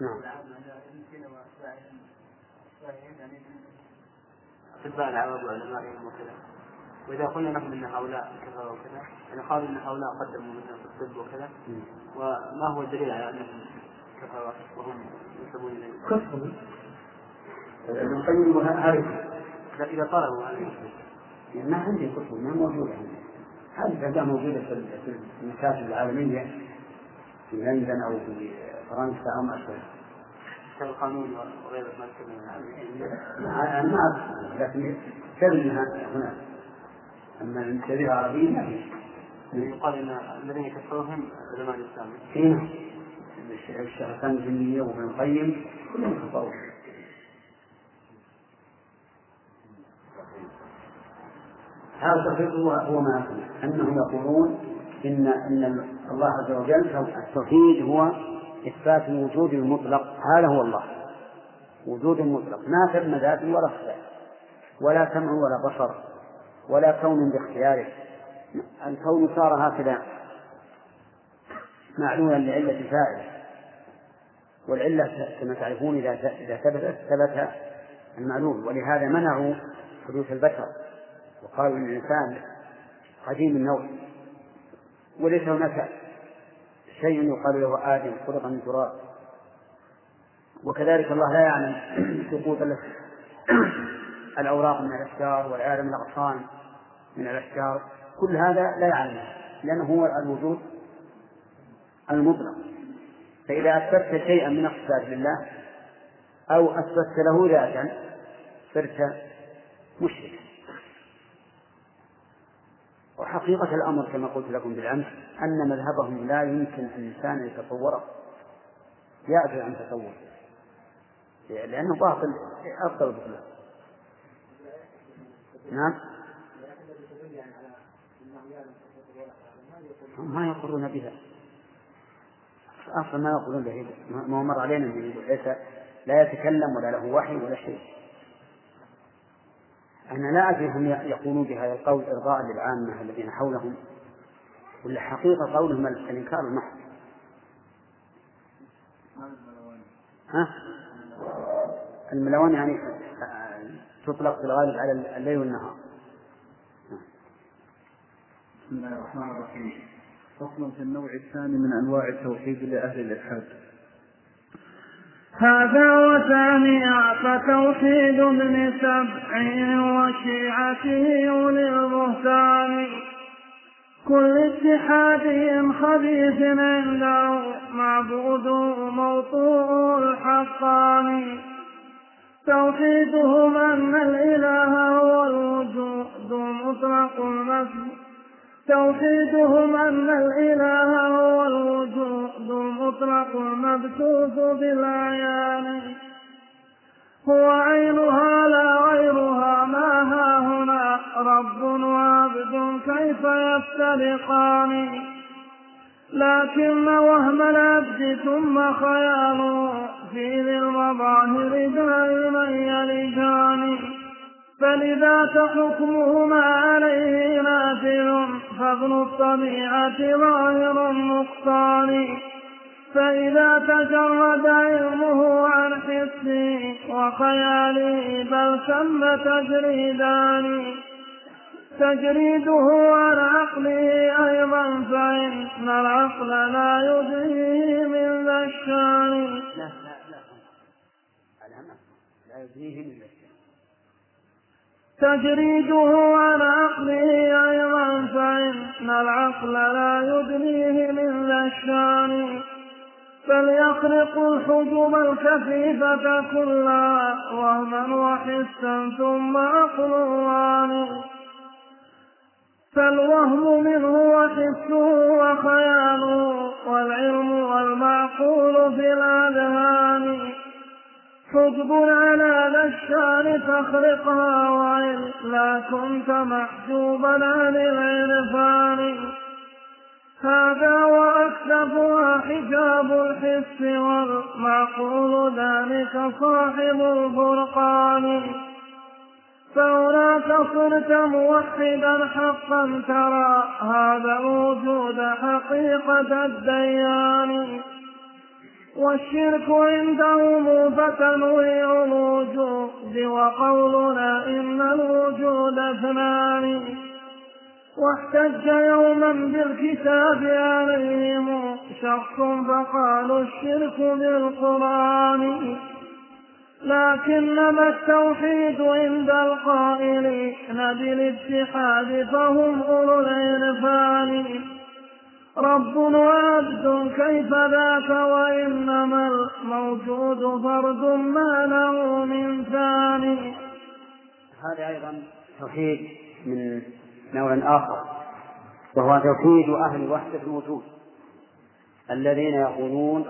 نعم. أطباء العرب وعلمائهم وكذا. وإذا قلنا لهم أن هؤلاء كذا وكذا يعني قالوا أن هؤلاء قدموا مثلا في الطب وكذا. وما هو الدليل على أنهم كفرة وهم ينسبون إليه؟ كفروا. ابن القيم عارف إذا طلبوا هذا ما عندي كتب ما موجودة عندي. هذه الأشياء موجودة في المكاتب العالمية في لندن أو في فرنسا أو ما أشبه كالقانون وغيره ما أنا ما أعرف لكن شبهها هناك أما الشريعة العربية ما في. يقال إن الذين كفروهم علماء الاسلام. فينا الشيخ الجنية وابن القيم كلهم كفروا. هذا التفريق هو هو ما أنهم يقولون إن إن الله عز وجل التوحيد هو إثبات الوجود المطلق هذا هو الله. وجود مطلق ما ثم ذات ولا صفات ولا سمع ولا بصر ولا كون باختياره. الكون صار هكذا معلولا لعلة الفاعل. والعلة كما تعرفون إذا إذا ثبتت ثبت المعلوم. ولهذا منعوا حدوث البشر. وقالوا إن الإنسان قديم النوع وليس هناك شيء يقال له آدم خلق من تراب. وكذلك الله لا يعلم سقوط الأوراق من الأشجار والعالم الأغصان من الأشجار. كل هذا لا يعلمه لأنه هو الوجود المطلق. فإذا أثبتت شيئا من الصفات لله أو أثبتت له ذاتا صرت مشركا وحقيقة الأمر كما قلت لكم بالأمس أن مذهبهم لا يمكن أن الإنسان يتصوره. يعجز عن تصوره لأنه باطل. أفضل بطلان نعم. ما يقرون بها. أصلا ما يقولون به ما مر علينا ليس لا يتكلم ولا له وحي ولا شيء. أنا لا أدري هم يقولون بهذا القول إرضاء للعامة الذين حولهم ولا حقيقة قولهم الإنكار المحض. ها؟ الملون يعني تطلق في الغالب على الليل والنهار. بسم الله الرحمن الرحيم. فصل في النوع الثاني من أنواع التوحيد لأهل الإلحاد هذا وثانيا فتوحيد ابن سبع وشيعته أولي البهتان. كل اتحاد خبيث عنده معبود موطوع الحقان. توحيدهم أن الإله هو الوجود مطلق المسجد. توحيدهم أن الإله هو الوجود المطلق المبثوث بالأعيان. هو عينها لا غيرها ما ها هنا؟ رب وعبد كيف يفترقان؟ لكن وهم العبد ثم خياله في ذي المظاهر دائما يلجان فلذاك حكمهما عليه نافذ فضل الطبيعة ظاهر النقصان فإذا تجرد علمه عن حسه وخياله بل ثم تجريدان تجريده عن عقله أيضا فإن العقل لا يدريه من ذا الشان لا لا لا. لا يدريه من ذا تجريده عن عقله أيضا فإن العقل لا يدريه من ذا الشأن. فليخرق الحجب الكثيفة كلها وهما وحسا ثم عقلان فالوهم منه وحسه وخياله والعلم والمعقول في الأذهان. حجب على ذا الشان فاخرقها وإلا كنت محجوبا عن العرفان. هذا وأكثفها حجاب الحس والمعقول ذلك صاحب الفرقان فهناك صرت موحدا حقا ترى هذا الوجود حقيقة الديان. والشرك عندهم فتنويع الوجود وقولنا إن الوجود اثنان. واحتج يوما بالكتاب عليهم شخص فقالوا الشرك بالقرآن. لكنما التوحيد عند القائلين بالاتحاد فهم أولو العرفان. رب وعبد كيف ذاك وإنما الموجود فرد ما له من ثاني هذا أيضا توحيد من نوع آخر وهو توحيد أهل وحدة الوجود الذين يقولون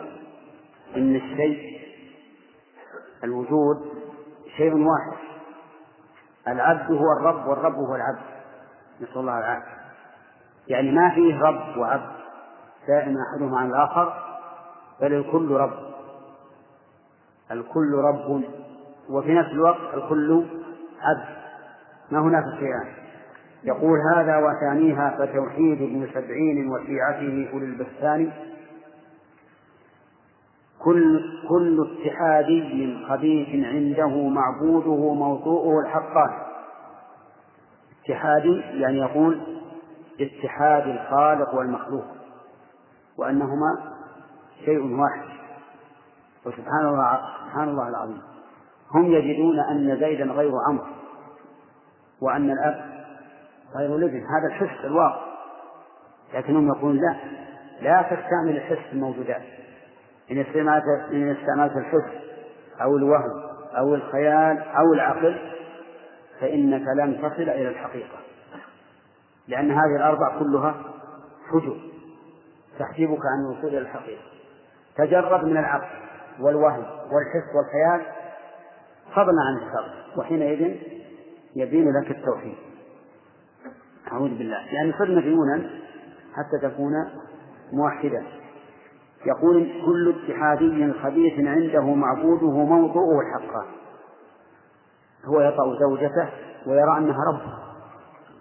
إن الشيء الوجود شيء واحد العبد هو الرب والرب هو العبد. نسأل الله العافية. يعني ما فيه رب وعبد دائما أحدهما عن الآخر بل الكل رب. الكل رب وفي نفس الوقت الكل عبد. ما هناك شيئان. يقول هذا وثانيها فتوحيد ابن سبعين وشيعته أولي البستان. كل كل اتحادي خبيث عنده معبوده موضوعه الحقان اتحادي يعني يقول اتحاد الخالق والمخلوق وأنهما شيء واحد. وسبحان الله سبحان الله العظيم. هم يجدون أن زيدا غير عمرو وأن الأب غير لبن هذا الحس الواقع. لكنهم يقولون لا لا تستعمل الحس الموجودات. إن استعملت إن استعملت الحس أو الوهم أو الخيال أو العقل فإنك لن تصل إلى الحقيقة. لأن هذه الأربع كلها حجب تحجبك عن الوصول إلى الحقيقة. تجرد من العقل والوهم والحس والخيال فضلا عن الشر وحينئذ يبين لك التوحيد. أعوذ بالله. لأن صرنا مجنونا حتى تكون موحدا يقول كل اتحادي خبيث عنده معبوده موضوعه الحقان هو يطأ زوجته ويرى أنها رب.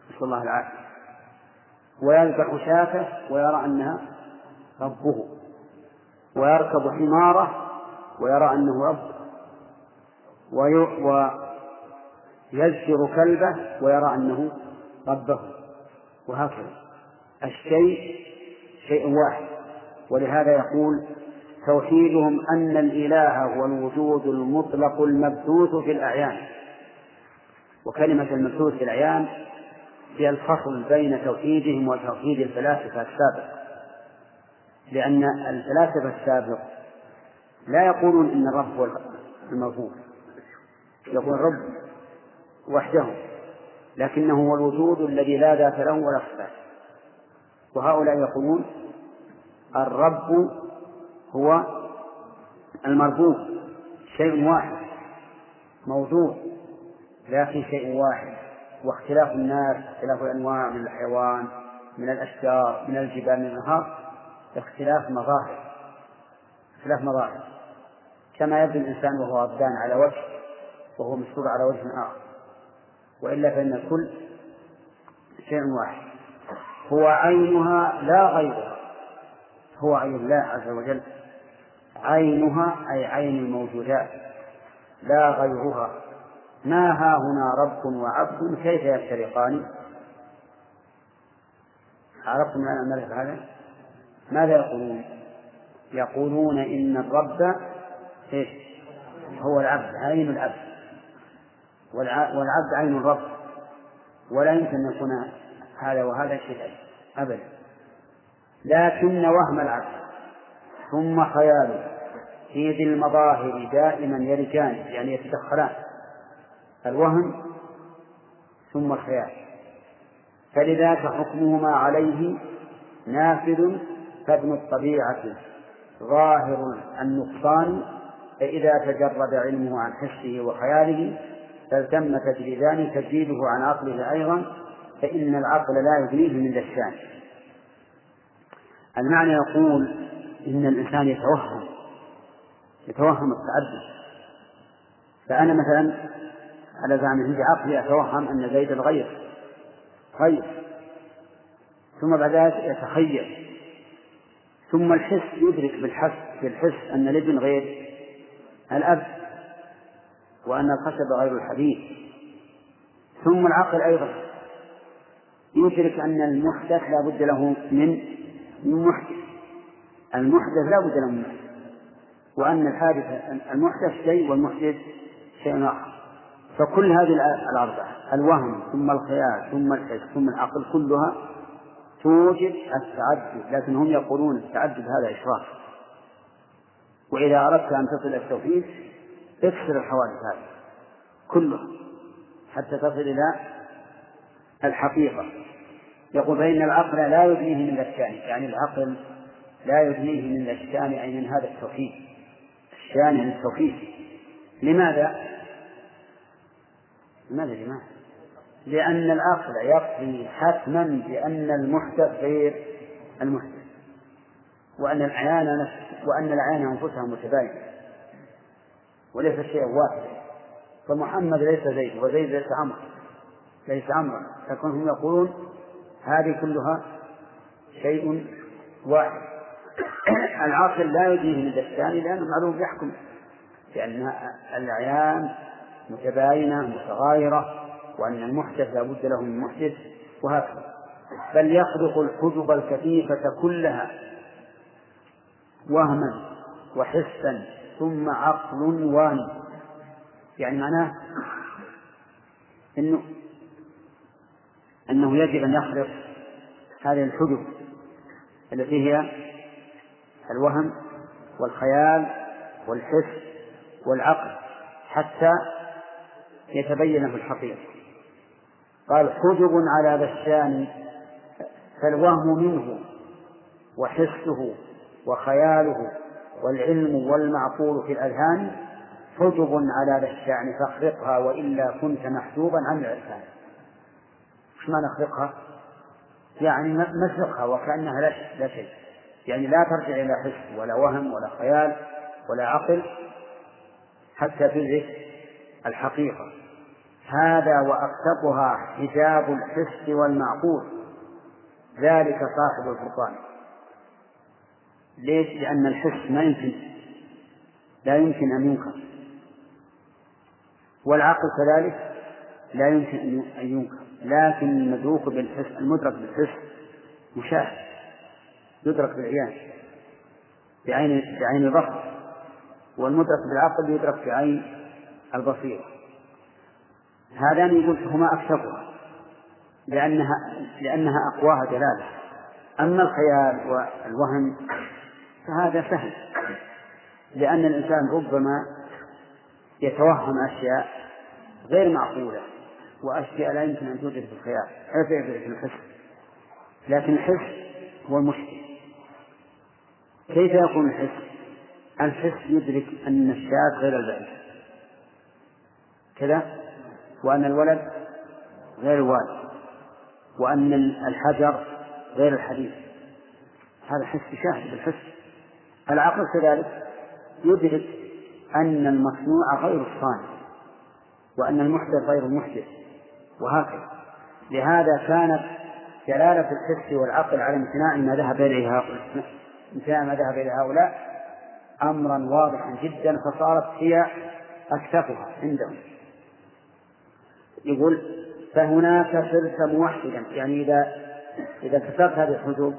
نسأل الله العافية. ويذبح شاته ويرى أنها ربه ويركب حماره ويرى أنه رب ويزجر كلبه ويرى أنه ربه. وهكذا. الشيء شيء واحد. ولهذا يقول توحيدهم أن الإله هو الوجود المطلق المبثوث في الأعيان. وكلمة المبثوث في الأعيان هي الفصل بين توحيدهم وتوحيد الفلاسفة السابق. لأن الفلاسفة السابق لا يقولون إن الرب هو الموجود. يقول الرب وحده لكنه هو الوجود الذي لا ذات له ولا صفات. وهؤلاء يقولون الرب هو المربوب شيء واحد موجود لكن شيء واحد. واختلاف الناس اختلاف الأنواع من الحيوان من الأشجار من الجبال من الأنهار اختلاف مظاهر اختلاف مظاهر. كما يبدو الإنسان وهو أبدان على وجه وهو مستور على وجه آخر. وإلا فإن الكل شيء واحد. هو عينها لا غيرها. هو عين الله عز وجل. عينها أي عين الموجودات. لا غيرها. ما ها هنا رب وعبد؟ كيف يفترقان؟ عرفتم الملك هذا؟ ماذا يقولون؟ يقولون إن الرب إيش؟ هو العبد عين العبد. والعبد عين الرب. ولا يمكن أن يكون هذا وهذا شيئا أبدا. لكن وهم العبد. ثم خياله. في ذي المظاهر دائما يرجان يعني يتدخلان. الوهم ثم الخيال فلذاك حكمهما عليه نافذ فابن الطبيعة ظاهر النقصان فإذا تجرد علمه عن حسه وخياله فالتم تجريدان تجريده عن عقله أيضا فإن العقل لا يغنيه من دشان. المعنى يقول إن الإنسان يتوهم يتوهم التعدد. فأنا مثلا على زعمه بعقلي أتوهم أن زيد الغير. غير ثم بعد ذلك يتخيل. ثم الحس يدرك بالحس بالحس أن الابن غير الأب وأن الخشب غير الحديد ثم العقل أيضا يدرك أن المحدث لا بد له من من محدث. المحدث لا بد له من محدث. وأن الحادث المحدث شيء والمحدث شيء آخر. فكل هذه الأربعة الوهم ثم الخيال ثم الحس ثم العقل كلها توجب التعدد لكن هم يقولون التعدد هذا إشراف. وإذا أردت أن تصل إلى التوحيد اكسر الحوادث هذه كلها حتى تصل إلى الحقيقة. يقول فإن العقل لا يدنيه من الشأن يعني العقل لا يدنيه من الشأن أي من هذا التوحيد. الشأن التوحيد. لماذا؟ لماذا لماذا؟ لأن العقل يقضي حتما بأن المحدث غير المحدث وأن الأعيان وأن الأعيان أنفسها متباينة وليس شيئا واحدا فمحمد ليس زيد وزيد ليس عمرو. ليس عمرا لكن هم يقولون هذه كلها شيء واحد. العاقل لا يجيه من الثاني لأنه معلوم يحكم لأن الأعيان متباينة متغايرة وأن المحدث لا بد له من محدث وهكذا. بل يخلق الحجب الكثيفة كلها وهما وحسا ثم عقل واني يعني معناه إنه إنه يجب أن يخلق هذه الحجب التي هي الوهم والخيال والحس والعقل حتى يتبين في الحقيقة. قال حجب على بشان فالوهم منه وحسه وخياله والعلم والمعقول في الأذهان حجب على الشأن فاخرقها وإلا كنت محجوبا عن الإنسان إيش معنى اخرقها؟ يعني مسخها وكأنها لا شيء يعني لا ترجع إلى حس ولا وهم ولا خيال ولا عقل حتى تدرك الحقيقة. هذا وأكتبها حجاب الحس والمعقول. ذلك صاحب الفرقان. ليش؟ لأن الحس ما يمكن لا يمكن أن ينكر. والعقل كذلك لا يمكن أن ينكر. لكن المدروك بالحس المدرك بالحس مشاهد. يدرك بالعيان بعين بعين البصر والمدرك بالعقل يدرك بعين البصيرة. هذان يقول هما أكثرها لأنها لأنها أقواها دلالة أما الخيال والوهم فهذا سهل لأن الإنسان ربما يتوهم أشياء غير معقولة وأشياء لا يمكن أن توجد في الخيال في الحس. لكن الحس هو المشكل. كيف يكون الحس؟ الحس يدرك أن الشاة غير البعيد. كذا وأن الولد غير الوالد وأن الحجر غير الحديث. هذا حس شاهد بالحس. العقل كذلك يدرك أن المصنوع غير الصانع وأن المحدث غير المحدث وهكذا. لهذا كانت دلالة الحس والعقل على امتناع ما ذهب إليه هؤلاء امتناع ما ذهب إليه هؤلاء أمرا واضحا جدا فصارت هي أكثفها عندهم. يقول فهناك صرت موحدا يعني إذا إذا كسرت هذه الحدود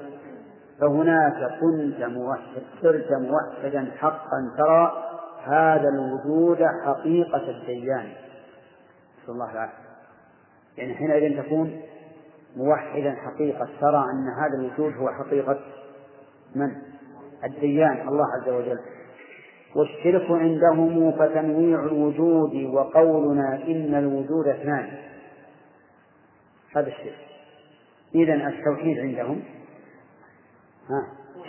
فهناك كنت موحد صرت موحدا حقا ترى هذا الوجود حقيقة الديان. نسأل الله العافية. يعني حينئذ تكون موحدا حقيقة ترى أن هذا الوجود هو حقيقة من؟ الديان الله عز وجل. والشرك عندهم فتنويع الوجود وقولنا إن الوجود اثنان. هذا الشرك. إذا التوحيد عندهم.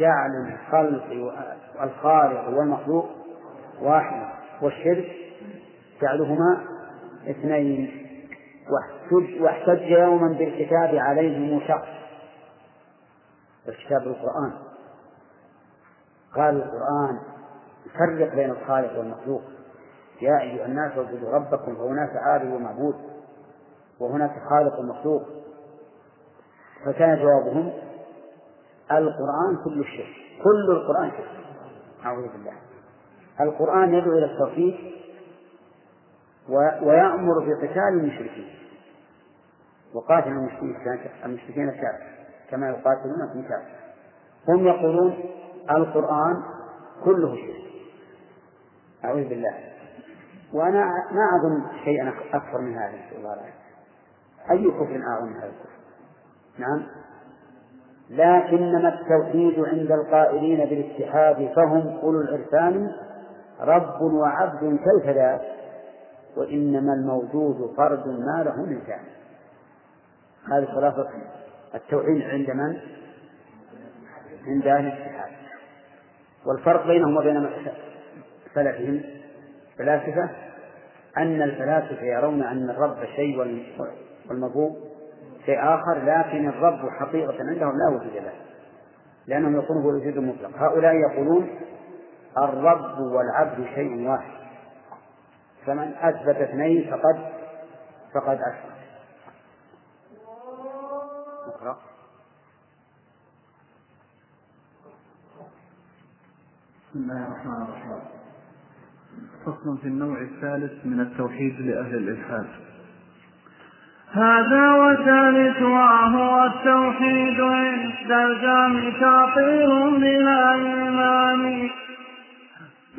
جعل الخلق الخالق والمخلوق واحد. والشرك جعلهما اثنين. واحتج يوما بالكتاب عليهم شخص. الكتاب القرآن. قال القرآن فرق بين الخالق والمخلوق. يا أيها الناس اعبدوا ربكم فهناك عابد ومعبود وهناك خالق ومخلوق. فكان جوابهم القرآن كل الشرك كل القرآن شرك. أعوذ بالله. القرآن يدعو إلى التوحيد ويأمر بقتال المشركين. وقاتل المشركين المشركين كما يقاتلونكم كافة هم يقولون القرآن كله شرك. أعوذ بالله. وأنا ما أظن شيئا أكثر من هذا نسأل الله العافية أي كفر أعظم من هذا الكفر؟ نعم. لكنما التوحيد عند القائلين بالاتحاد فهم أولو العرفان رب وعبد كيف ذاك وإنما الموجود فرد ما له من كان هذه خلاصة التوحيد عند من؟ عند أهل الاتحاد. والفرق بينهم وبين سلفهم الفلاسفة أن الفلاسفة يرون أن الرب شيء والمبوء شيء آخر لكن الرب حقيقة عندهم لا وجود له لأنهم يقولون هو الوجود المطلق. هؤلاء يقولون الرب والعبد شيء واحد. فمن أثبت اثنين فقد فقد أشرك اقرأ بسم الله الرحمن الرحيم. فصل في النوع الثالث من التوحيد لأهل الإلحاد. هذا وثالث وهو التوحيد عند الجامع تعطيل بلا إيمان.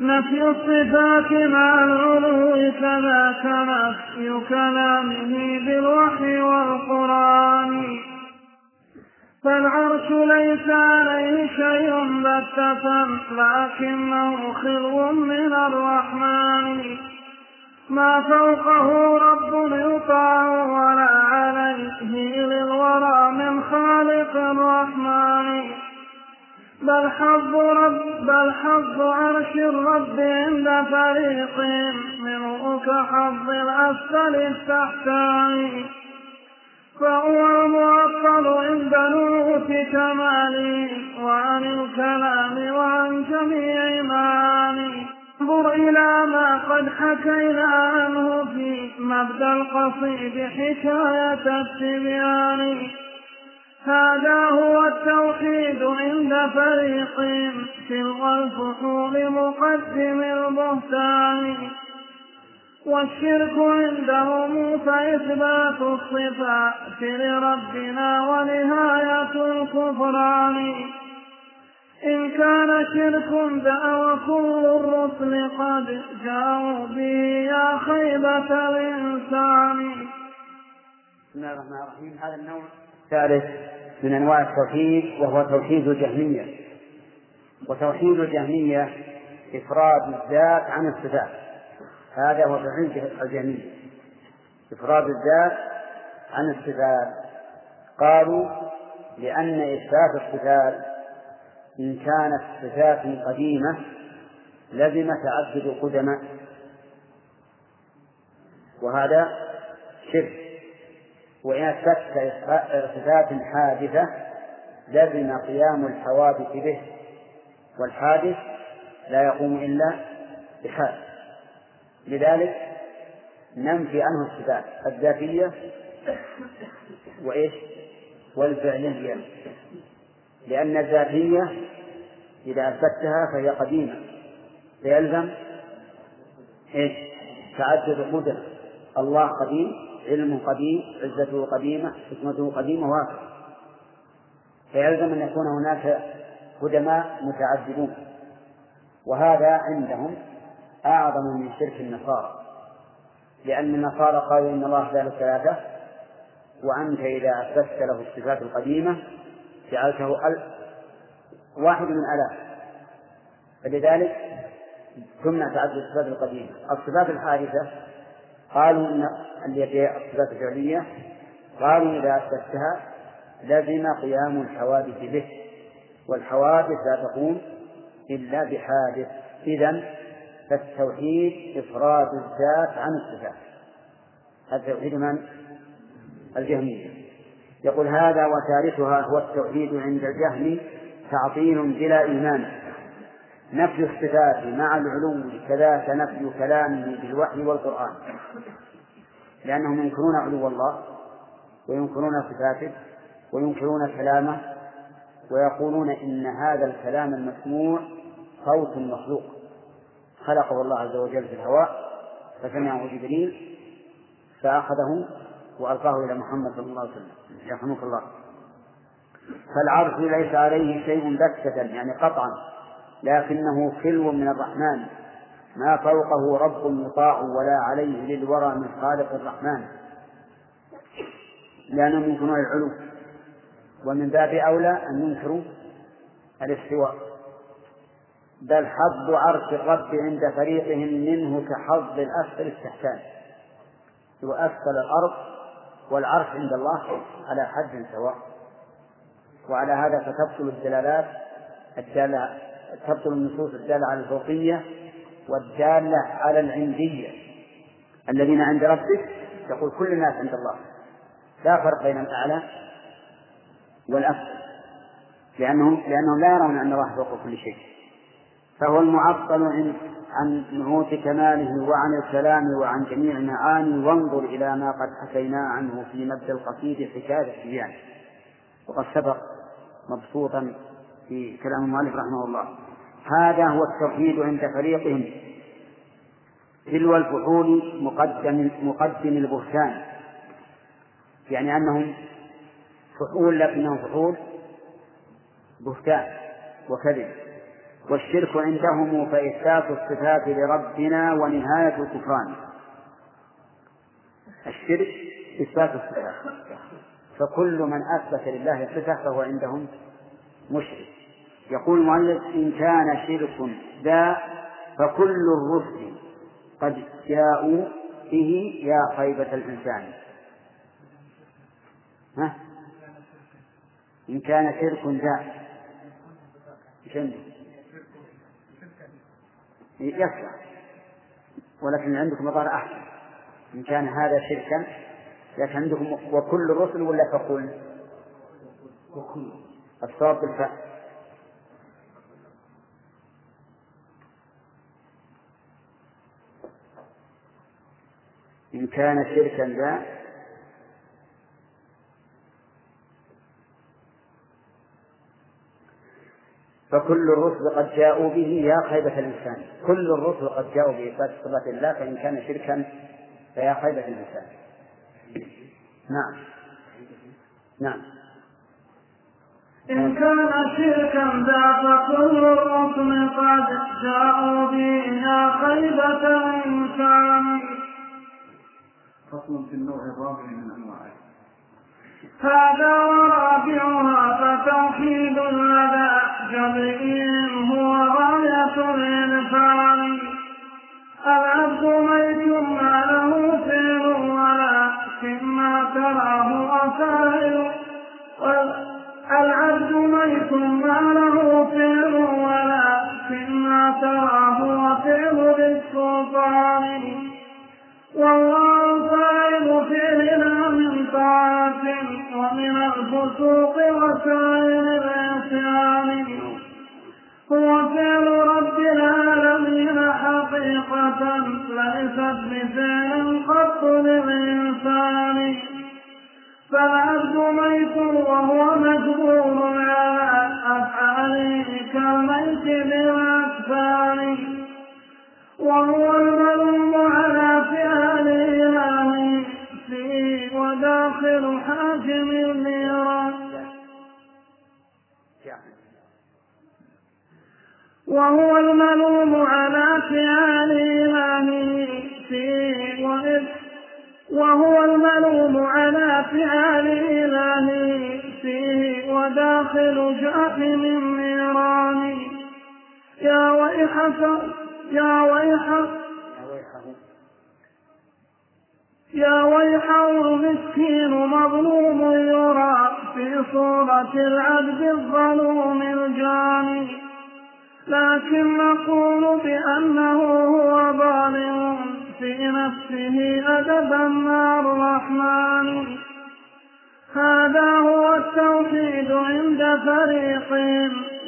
نفي الصفات مع العلو كذاك نفي كلامه بالوحي والقرآن. فالعرش ليس عليه شيء بتة لكنه خلو من الرحمن. ما فوقه رب يطاع ولا عليه للورى من خالق الرحمن. بل حظ رب بل حظ عرش الرب عند فريق منه كحظ الأسفل التحتاني فهو المعطل عند نوت كماله وعن الكلام وعن جميع معاني. انظر إلى ما قد حكينا عنه في مبدأ القصيد حكاية التبيان. هذا هو التوحيد عند فريق تلقى الفحول مقدم البهتان. والشرك عندهم فإثبات الصفات لربنا ونهاية الكفران إن كان شرك ذا وكل الرسل قد جاءوا به يا خيبة الإنسان. بسم الله الرحمن الرحيم. هذا النوع الثالث من أنواع التوحيد وهو توحيد الجهمية. وتوحيد الجهمية إفراد الذات عن الصفات. هذا هو توحيد الجهمية إفراد الذات عن الصفات. قالوا لأن إثبات الصفات إن كانت صفات قديمة لزم تعدد قدماء وهذا شرك. وإن أثبت صفات حادثة لزم قيام الحوادث به. والحادث لا يقوم إلا بحال لذلك ننفي عنه الصفات الذاتية وإيش؟ والفعلية. لأن الذاتية إذا أثبتها فهي قديمة. فيلزم إيش؟ تعدد قدر الله قديم علمه قديم عزته قديمة حكمته قديمة وهكذا. فيلزم أن يكون هناك قدماء متعددون. وهذا عندهم أعظم من شرك النصارى. لأن النصارى قالوا إن الله ثالث ثلاثة وأنت إذا أثبتت له الصفات القديمة جعلته واحد من آلاف فلذلك تمنع تعدد الصفات القديمة. الصفات الحادثة قالوا إن التي الصفات الفعلية قالوا إذا أثبتها لزم قيام الحوادث به والحوادث لا تقوم إلا بحادث. إذا فالتوحيد إفراد الذات عن الصفات. هذا توحيد من؟ الجهمية. يقول هذا وثالثها هو التوحيد عند الجهم تعطيل بلا إيمان. نفي الصفات مع العلو كذاك نفي كلامه بالوحي والقرآن. لأنهم ينكرون علو الله وينكرون صفاته وينكرون كلامه ويقولون إن هذا الكلام المسموع صوت مخلوق. خلقه الله عز وجل في الهواء فسمعه جبريل فأخذه وألقاه إلى محمد صلى الله عليه وسلم. يرحمك الله. فالعرش ليس عليه شيء بتة يعني قطعا لكنه خلو من الرحمن. ما فوقه رب مطاع ولا عليه للورى من خالق الرحمن. لأنهم ينكرون العلو. ومن باب أولى أن ينكروا الاستواء. بل حظ عرش الرب عند فريقهم منه كحظ الأسفل التحتان وأسفل الأرض والعرش عند الله على حد سواء. وعلى هذا فتبطل الدلالات الدالة تبطل النصوص الدالة على الفوقية والدالة على العندية. الذين عند ربك تقول كل الناس عند الله. لا فرق بين الأعلى والأفضل لأنهم لأنهم لا يرون أن الله فوق كل شيء. فهو المعطل عن نعوت كماله وعن الكلام وعن جميع المعاني. وانظر إلى ما قد حكينا عنه في مد القصيد حكاية الشيان وقد سبق مبسوطا في كلام المؤلف رحمه الله. هذا هو التوحيد عند فريقهم. تلو الفحول مقدم مقدم البهتان. يعني أنهم فحول لكنهم فحول بهتان وكذب. والشرك عندهم فإثبات الصفات لربنا ونهاية الكفران. الشرك إثبات الصفات. فكل من أثبت لله صفة فهو عندهم مشرك. يقول المؤلف إن كان شرك ذا فكل الرسل قد جاءوا به يا خيبة الإنسان. ها؟ إن كان شرك ذا. يصلح ولكن عندكم عبارة أحسن. إن كان هذا شركا لكن عندكم وكل الرسل ولا تقول وكل. الصواب بالفعل إن كان شركا ذا فكل الرسل قد جاءوا به يا خيبة الإنسان. كل الرسل قد جاءوا بإثبات صفات الله فإن كان شركا فيا خيبة الإنسان. نعم. نعم. إن كان شركا ذاك كل الرسم قد جاءوا به يا خيبة الإنسان. فصل في النوع الرابع من أنواعه. هذا ورابعها فتوحيد لدى جميع هو غاية الإنسان. العبد ميت ما له فعل ولكن ما تراه أفاعل العبد ميت ما له فعل ولكن ما تراه أفعل بالسلطان. والله فاعل فعلنا من طاعة. ومن الفسوق وسائر العصيان هو فعل رب العالمين حقيقة ليست بفعل قط للإنسان. فالعبد ميت وهو مجبور على أفعاله كالميت بالأكفان. وهو الملوم على فعل وداخل حاكم وهو الملوم على فعل إلهه فيه وإذ. وهو الملوم على فعل إلهه فيه وداخل جحيم النيران يا ويح يا ويح يا ويحه المسكين مظلوم يرى في صورة العبد الظلوم الجاني. لكن نقول بأنه هو ظالم في نفسه أدبا مع الرحمن. هذا هو التوحيد عند فريق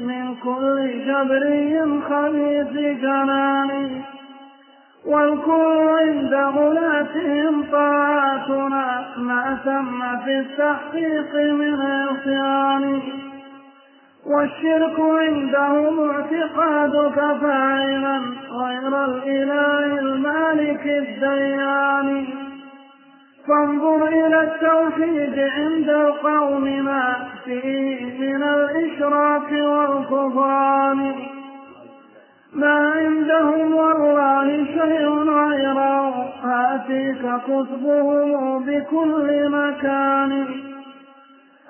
من كل جبري خبيث جنان والكل عند غلاتهم طاعتنا ما تم في التحقيق من عصيان والشرك عندهم اعتقادك فاعلا غير الاله المالك الديان فانظر إلى التوحيد عند القوم ما فيه من الاشراك والكفران ما عندهم والله شيء غيره آتيك كتبهم بكل مكان.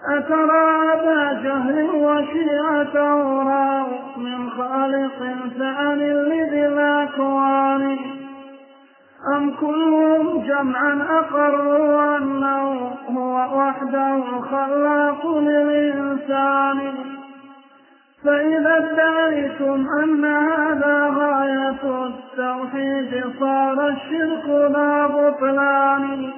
أترى أبا جهل وشيعته من خالق ثاني لذي الأكوان أم كلهم جمعا أقروا أنه هو وحده الخلاق للإنسان؟ فإذا ادعيتم أن هذا غاية التوحيد صار الشرك لا بطلان.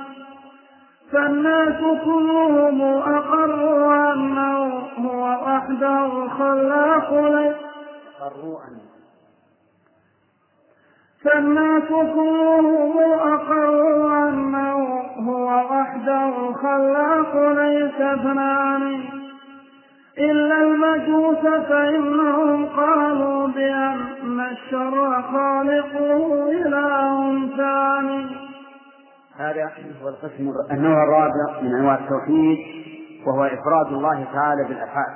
فالناس كلهم أقروا أنه هو وحده الخلاق فالناس كلهم أقروا أنه هو وحده الخلاق ليس اثنان إلا المجوس فإنهم قالوا بأن الشر خالقه إله ثاني هذا هو القسم النوع الرابع من أنواع التوحيد وهو إفراد الله تعالى بالأفعال.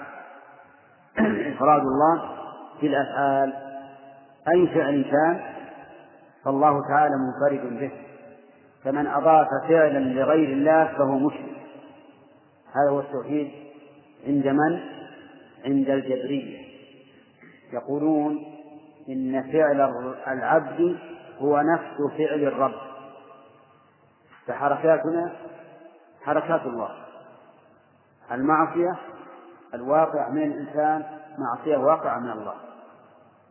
إفراد الله بالأفعال أي فعل كان فالله تعالى منفرد به. فمن أضاف فعلا لغير الله فهو مشرك. هذا هو التوحيد. عند من؟ عند الجبرية. يقولون إن فعل العبد هو نفس فعل الرب. فحركاتنا حركات الله. المعصية الواقع من الإنسان معصية واقعة من الله.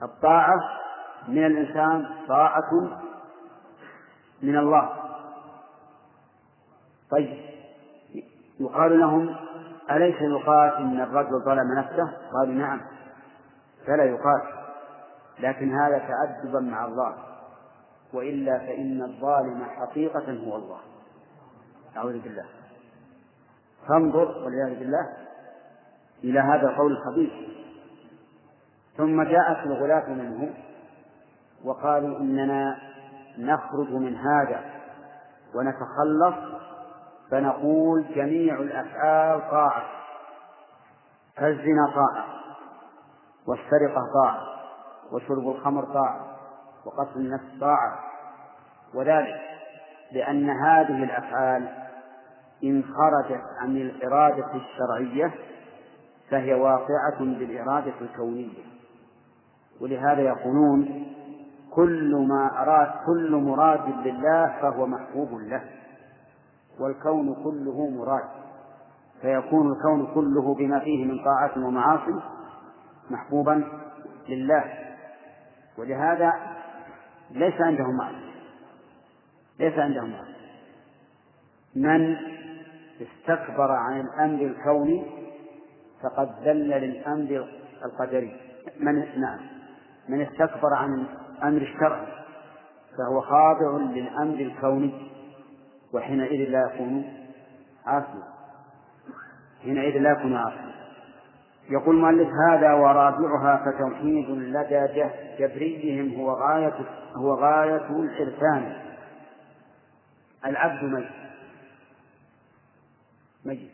الطاعة من الإنسان طاعة من الله. طيب يقال لهم أليس يقال إن الرجل ظلم نفسه؟ قالوا نعم. فلا يقال. لكن هذا تأدبا مع الله. وإلا فإن الظالم حقيقة هو الله. أعوذ بالله. فانظر والعياذ بالله إلى هذا القول الخبيث. ثم جاءت الغلاة منه وقالوا إننا نخرج من هذا ونتخلص فنقول جميع الأفعال طاعة فالزنا طاعة والسرقة طاعة وشرب الخمر طاعة وقتل النفس طاعة. وذلك لأن هذه الأفعال إن خرجت عن الإرادة الشرعية فهي واقعة بالإرادة الكونية. ولهذا يقولون كل ما أراد كل مراد لله فهو محبوب له. والكون كله مراد فيكون الكون كله بما فيه من طاعة ومعاصي محبوبا لله. ولهذا ليس عندهم معصية ليس عندهم معصية من استكبر عن الأمر الكوني فقد ذل للأمر القدري. من نعم من استكبر عن الأمر الشرعي فهو خاضع للأمر الكوني. وحينئذ لا يكون عاصيا. حينئذ لا يكون عاصيا. يقول المؤلف هذا ورابعها فتوحيد لدى جبريهم هو غاية هو غاية الإرسال العبد ميت. ميت.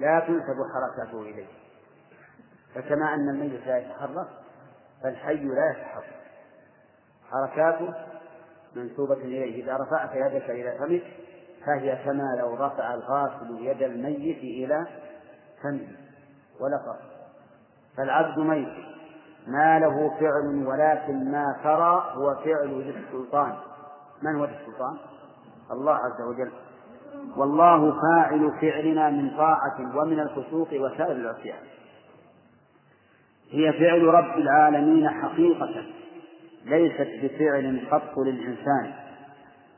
لا تنسب حركته إليه. فكما أن الميت لا يتحرك فالحي لا يتحرك. حركاته منسوبة إليه. إذا رفعت يدك إلى فمك فهي كما لو رفع الغاسل يد الميت إلى فمه. فرق فالعبد ميت. ما له فعل ولكن ما ترى هو فعل ذي السلطان من هو ذي السلطان؟ الله عز وجل. والله فاعل فعلنا من طاعة ومن الفسوق وسائر العصيان. هي فعل رب العالمين حقيقة. ليست بفعل قط للإنسان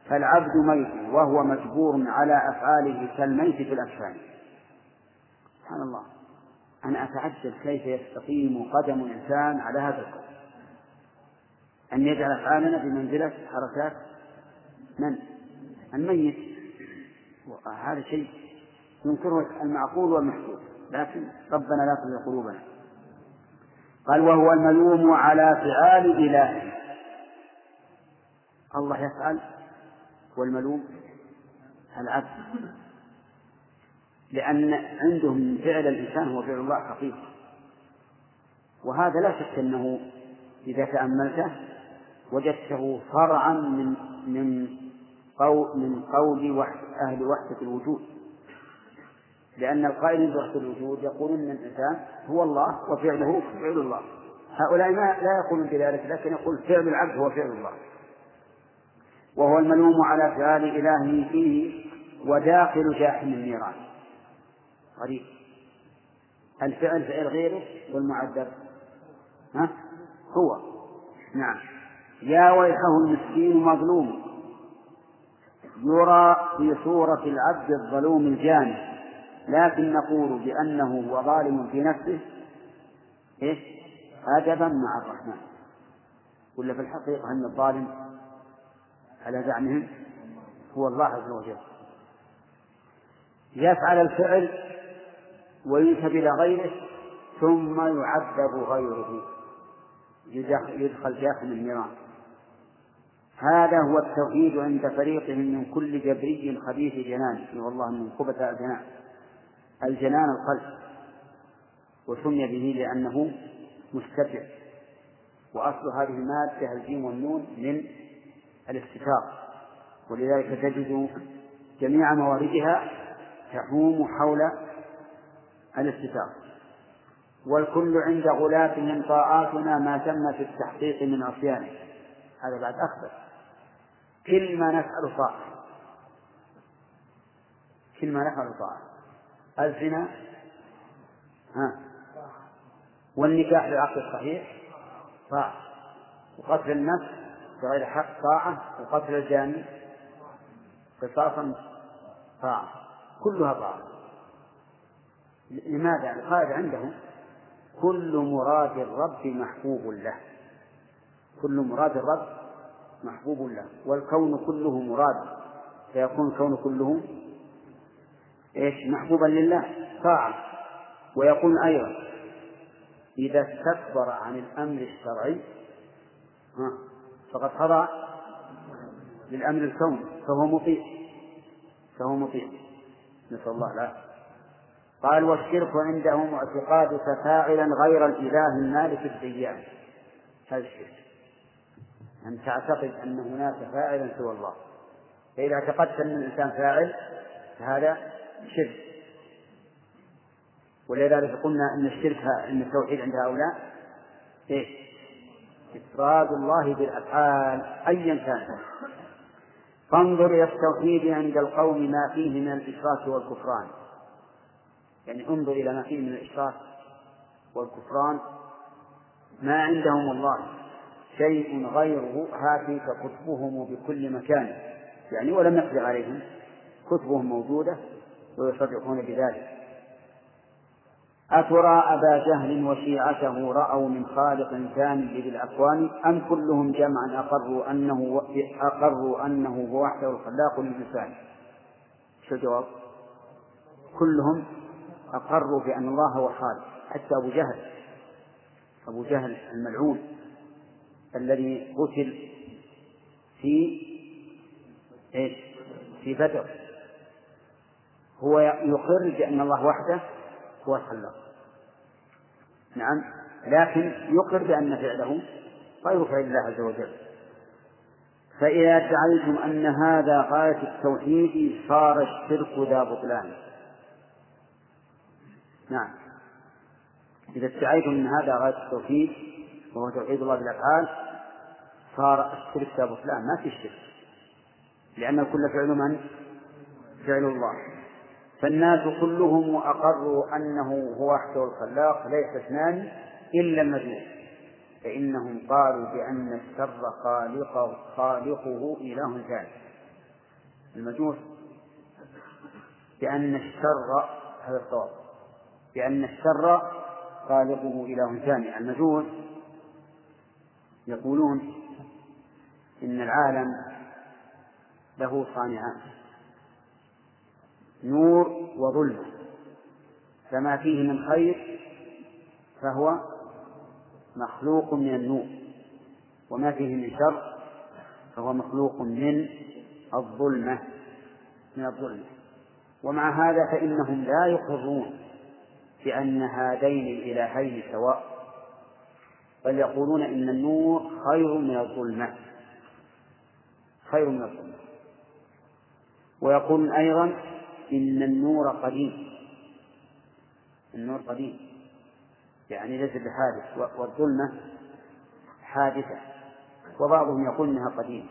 فالعبد ميت وهو مجبور على أفعاله كالميت في الأكفان سبحان الله. أنا أتعجب كيف يستقيم قدم الإنسان على هذا القول. أن يجعل أفعالنا بمنزلة حركات. من؟ الميت. هذا شيء ينكره المعقول والمحسوس. لكن ربنا لا تزغ قلوبنا. قال وهو الملوم على فعال إله. الله يفعل؟ والملوم العبد. لأن عندهم فعل الإنسان هو فعل الله حقيقي وهذا لا شك أنه إذا تأملته وجدته فرعا من من قول من قول أهل وحدة الوجود. لأن القائلين بوحدة الوجود يقولون أن الإنسان هو الله وفعله فعل الله. هؤلاء ما لا يقولون بذلك لكن يقول فعل العبد هو فعل الله. وهو الملوم على فعال إلهه فيه وداخل جاحم النيران. غريب. الفعل فعل غيره والمعذب؟ ها؟ هو. نعم. يا ويحه المسكين مظلوم. يرى في صورة العبد الظلوم الجاني. لكن نقول بأنه هو ظالم في نفسه إيش؟ أدبا مع الرحمن. ولا في الحقيقة أن الظالم على زعمهم هو الله عز وجل. يفعل الفعل وينسب إلى غيره ثم يعذب غيره. يدخل داخل النيران هذا هو التوحيد عند فريق من كل جبري خبيث جنان. والله من خبث الجنان الجنان القلب وسمي به لأنه مستتر. وأصل هذه المادة الجيم والنون من الاستتار. ولذلك تجد جميع مواردها تحوم حول الاستتار. والكل عند غلاتهم طاعاتنا ما تم في التحقيق من عصيانه. هذا بعد أخبر. كل ما نفعل طاعة. كل ما نفعل طاعة. الزنا ها والنكاح بالعقد الصحيح طاعة وقتل النفس بغير حق طاعة وقتل الجاني قصاصا طاعة كلها طاعة لماذا؟ القاعدة عندهم كل مراد الرب محبوب له. كل مراد الرب محبوب له. والكون كله مراد. فيكون الكون كله إيش؟ محبوبا لله. طاعة. ويقول أيضا إذا استكبر عن الأمر الشرعي فقد خضع للأمر الكوني فهو مطيع. فهو مطيع. نسأل الله العافية. قال والشرك عندهم اعتقادك فاعلا غير الإله المالك الديان. هذا الشرك. أن تعتقد أن هناك فاعلا سوى الله. فإذا اعتقدت أن الإنسان فاعل فهذا شرك ولذلك قلنا أن الشرك أن التوحيد عند هؤلاء إيش؟ إفراد الله بالأفعال أيا كان. فانظر إلى التوحيد عند القوم ما فيه من الإشراك والكفران. يعني انظر إلى ما فيه من الإشراك والكفران. ما عندهم الله شيء غيره هاتيك كتبهم بكل مكان. يعني ولم يقدر عليهم كتبهم موجودة ويصدقون بذلك أترى أبا جهل وشيعته رأوا من خالق ثاني لذي الأكوان أم كلهم جمعا أقروا أنه أقروا أنه هو وحده الخلاق للإنسان شو الجواب؟ كلهم أقروا بأن الله هو خالق حتى أبو جهل أبو جهل الملعون الذي قتل في إيش؟ في بدر هو يقر بأن الله وحده هو الخلاق. نعم. لكن يقر بأن فعله غير فعل الله عز وجل. فإذا ادعيتم أن هذا غاية التوحيد صار الشرك ذا بطلان. نعم. إذا ادعيتم أن هذا غاية التوحيد وهو توحيد الله بالأفعال صار الشرك ذا بطلان. ما في شرك. لأن كل فعل من؟ فعل الله. فالناس كلهم أقروا أنه هو وحده الخلاق ليس اثنان إلا المجوس فإنهم قالوا بأن الشر خالقه خالقه إله ثاني المجوس بأن الشر هذا الصواب. بأن الشر خالقه إله ثاني المجوس يقولون إن العالم له صانعان. نور وظلمة فما فيه من خير فهو مخلوق من النور وما فيه من شر فهو مخلوق من الظلمة من الظلمة. ومع هذا فإنهم لا يقرون بأن هذين الإلهين سواء بل يقولون إن النور خير من الظلمة خير من الظلمة. ويقولون أيضا إن النور قديم. النور قديم. يعني ليس بحادث. والظلمة حادثة. وبعضهم يقول إنها قديمة.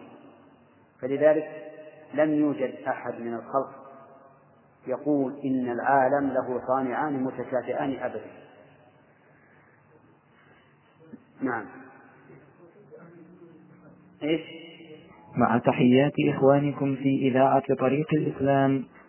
فلذلك لم يوجد أحد من الخلق يقول إن العالم له صانعان متكافئان أبدا. نعم. إيش؟ مع تحيات إخوانكم في إذاعة طريق الإسلام.